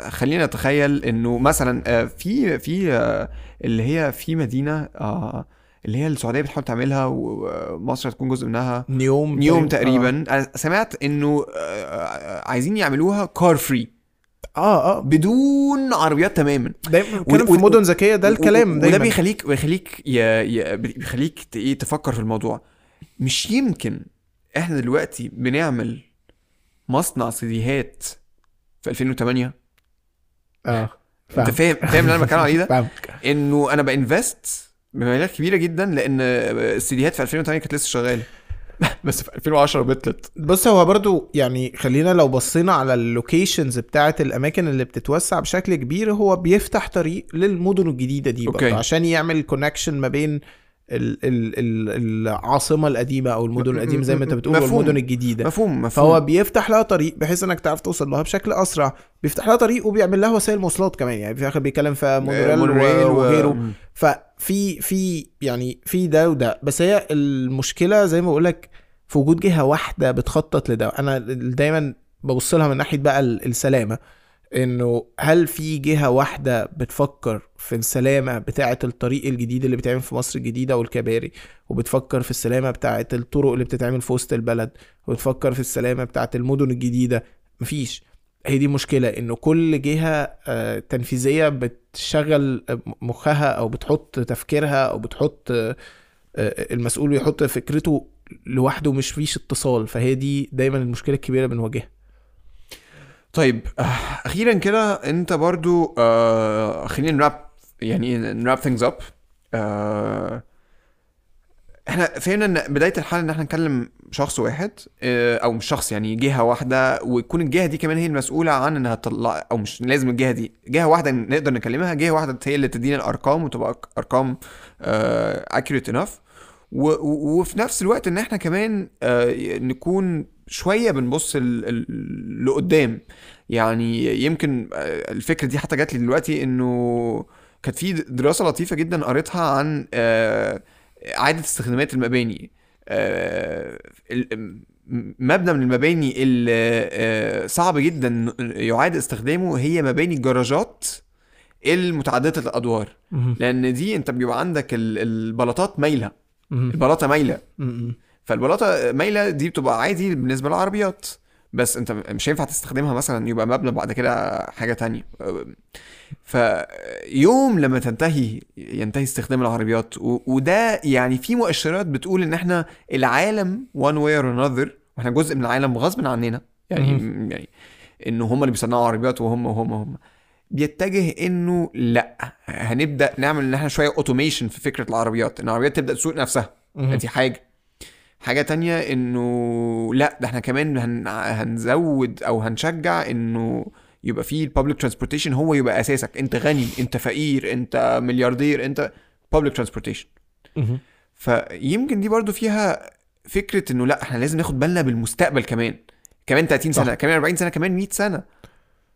خلينا نتخيل إنه مثلا آه، في في آه، اللي هي في مدينة آه، اللي هي السعودية بتحاول تعملها ومصر هتكون جزء منها. نيوم نيوم آه. تقريبا. أنا سمعت إنه آه، عايزين يعملوها car free آه آه. بدون عربيات تماما. دايما في مدن ذكية ده الكلام و- وده دايما بيخليك بيخليك ي... ي... بيخليك إيه تفكر في الموضوع. مش يمكن إحنا دلوقتي بنعمل مصنع سيديهات في 2008 آه أنت فاهم. فاهم اللي أنا بتكلم عليه ده؟ إنه أنا ب invest بمبالغ كبيرة جدا لأن السيديهات في 2008 كانت لسه شغالة بس في 2010 بطلت بص هو برضو يعني خلينا لو بصينا على ال locations بتاعت الأماكن اللي بتتوسع بشكل كبير هو بيفتح طريق للمدن الجديدة دي okay. برضو عشان يعمل connection ما بين العاصمة القديمة أو المدن القديمة زي ما أنت بتقول مفهوم. والمدن الجديدة. مفهوم مفهوم. فهو بيفتح لها طريق بحيث إنك تعرف توصل لها بشكل أسرع. بيفتح لها طريق وبيعمل لها وسائل مواصلات كمان. يعني في الآخر بيتكلم في مونوريل, مونوريل و- وغيره. ففي في يعني في ده وده. بس هي المشكلة زي ما بقول لك في وجود جهة واحدة بتخطط لده. أنا دايما ببص لها من ناحية بقى ال- السلامة. إنه هل في جهة واحدة بتفكر في السلامة بتاعة الطريق الجديد اللي بيتعمل في مصر الجديدة والكباري وبتفكر في السلامة بتاعة الطرق اللي بتتعمل في وسط البلد وبتفكر في السلامة بتاعة المدن الجديدة؟ مفيش. هي دي مشكلة إنه كل جهة آه، تنفيذية بتشغل مخها أو بتحط تفكيرها أو بتحط آه، آه، المسؤول بيحط فكرته لوحده مش فيش اتصال. فهي دي دايما المشكلة الكبيرة بنواجهها. طيب آه، أخيرا كده أنت برضو آه خلينا ن wrap يعني ن wrap things up آه إحنا فهمنا إن بداية الحل إن إحنا نكلم شخص واحد أو مش شخص يعني جهة واحدة وتكون الجهة دي كمان هي المسؤولة عن إنها تطلع أو مش لازم الجهة دي جهة واحدة نقدر نكلمها جهة واحدة هي اللي تدينا الأرقام وتبقى أرقام اكيوريت انف وفي نفس الوقت إن إحنا كمان نكون شوية بنبص لقدام. يعني يمكن آه، الفكرة دي حتى جات لي دلوقتي إنه كانت في دراسة لطيفة جدا قريتها عن آه، اعاده استخدامات المباني. آه، مبنى من المباني اللي آه، صعب جدا يعاد استخدامه هي مباني الجراجات المتعددة الأدوار. لأن دي أنت بيبقى عندك ال- البلاطات مايلة. البلاطة مايلة. فالبلاطة مايلة دي بتبقى عادي بالنسبة للعربيات. بس انت مش هينفع تستخدمها مثلا يبقى مبنى بعد كده حاجة تانية. فيوم لما تنتهي ينتهي استخدام العربيات. وده يعني في مؤشرات بتقول إن إحنا العالم one way or another وإحنا جزء من العالم غصب عننا يعني يعني انه هم اللي بيصنعوا عربيات وهم وهم وهم. بيتجه إنه لأ هنبدأ نعمل إن إحنا شوية اوتوميشن في فكرة العربيات إن العربيات تبدأ تسوق نفسها. دي حاجة. حاجة تانية إنه لأ ده إحنا كمان هن... هنزود أو هنشجع إنه يبقى في ال public transportation هو يبقى أساسك. أنت غني أنت فقير أنت ملياردير أنت public transportation فيمكن دي برضو فيها فكرة إنه لأ إحنا لازم ناخد بالنا بالمستقبل كمان. كمان 30 صح. سنه كمان 40 سنة كمان 100 سنة.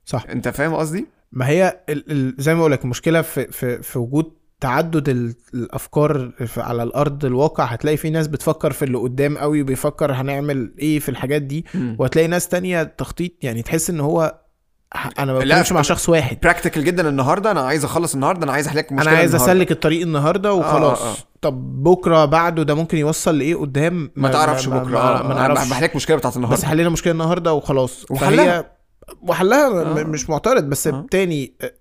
صح. أنت فاهم قصدي؟ ما هي ال ال زي ما بقول لك المشكلة في في في وجود تعدد ال- الأفكار على الأرض الواقع هتلاقي في ناس بتفكر في اللي قدام قوي وبيفكر هنعمل إيه في الحاجات دي وهتلاقي ناس تانية تخطيط يعني تحس إن هو أنا ما لا، بتكلمش مع شخص واحد براكتيكال جدا النهارده أنا عايز أخلص النهارده أنا عايز أحلك أنا مشكله عايز النهاردة. أسلك الطريق النهارده وخلاص آه، آه. طب بكرة بعده ده ممكن يوصل لإيه قدام ما تعرفش ما, بكرة ما, آه، ما أنا نعرفش بحلك مشكلة بتاعت بس النهارده حلينا مشكلة النهارده وخلاص وحلها. وحلها آه. آه. مش معترض بس آه. آه. تاني آه،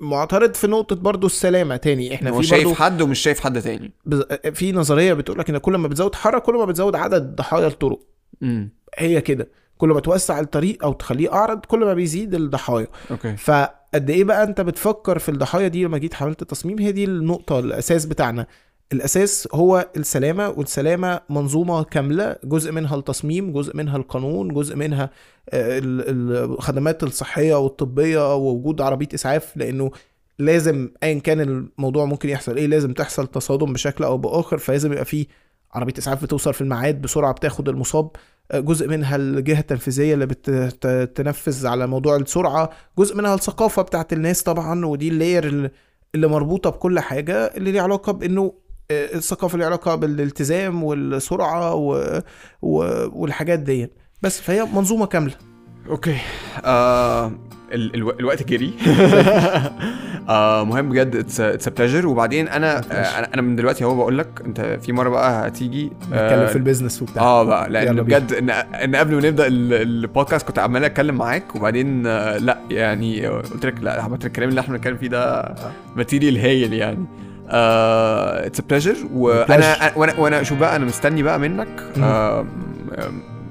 معترض في نقطة برضو السلامة تاني. إحنا هو في شايف برضو حد ومش شايف حد تاني. بز- في نظرية بتقول لك إن كل ما بتزود حرة كل ما بتزود عدد ضحايا الطرق. امم هي كده. كل ما توسع الطريق أو تخليه أعرض كل ما بيزيد الضحايا. أوكي. فقد إيه بقى أنت بتفكر في الضحايا دي لما جيت حملت التصميم هي دي النقطة الأساس بتاعنا. الأساس هو السلامة والسلامة منظومة كاملة جزء منها التصميم جزء منها القانون جزء منها آه، ال- الخدمات الصحية والطبية ووجود عربية إسعاف لأنه لازم ايا كان الموضوع ممكن يحصل إيه لازم تحصل تصادم بشكل أو بآخر فلازم يبقى فيه عربية إسعاف بتوصل في الميعاد بسرعة بتاخد المصاب. آه، جزء منها الجهة التنفيذية اللي بتنفذ على موضوع السرعة. جزء منها الثقافة بتاعت الناس طبعا ودي ال layer اللي- مربوطة بكل حاجة اللي ليها علاقة بإنه آه، الثقافة اللي ليها علاقة بالالتزام والسرعة و... و... والحاجات دي بس فهي منظومة كاملة. okay. آه ال ألو الوقت جري. آه مهم بجد. it's pleasure وبعدين أنا آه أنا من دلوقتي أهو بقول لك أنت في مرة بقى هتيجي نتكلم في ال business وبتاع. آه بقى. لأن. بجد إن إن قبل ما نبدأ ال- البودكاست كنت عمال أتكلم معاك وبعدين آه، لأ يعني قلت لك لأ الكلام اللي إحنا بنتكلم فيه ده material هايل يعني. it's pleasure وأنا وأنا وأنا شوف بقى أنا مستني بقى منك. آه،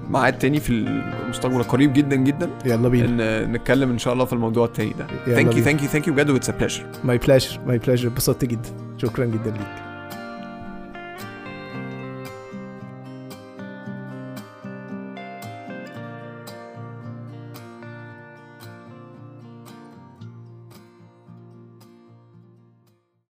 ميعاد تاني في المستقبل القريب جدا جدا. يلا بينا. إن نتكلم إن شاء الله في الموضوع التاني ده. thank you. thank you thank you بجد و it's pleasure ماي بلاشر ماي بلاشر اتبسطت جدا. شكرا جدا ليك.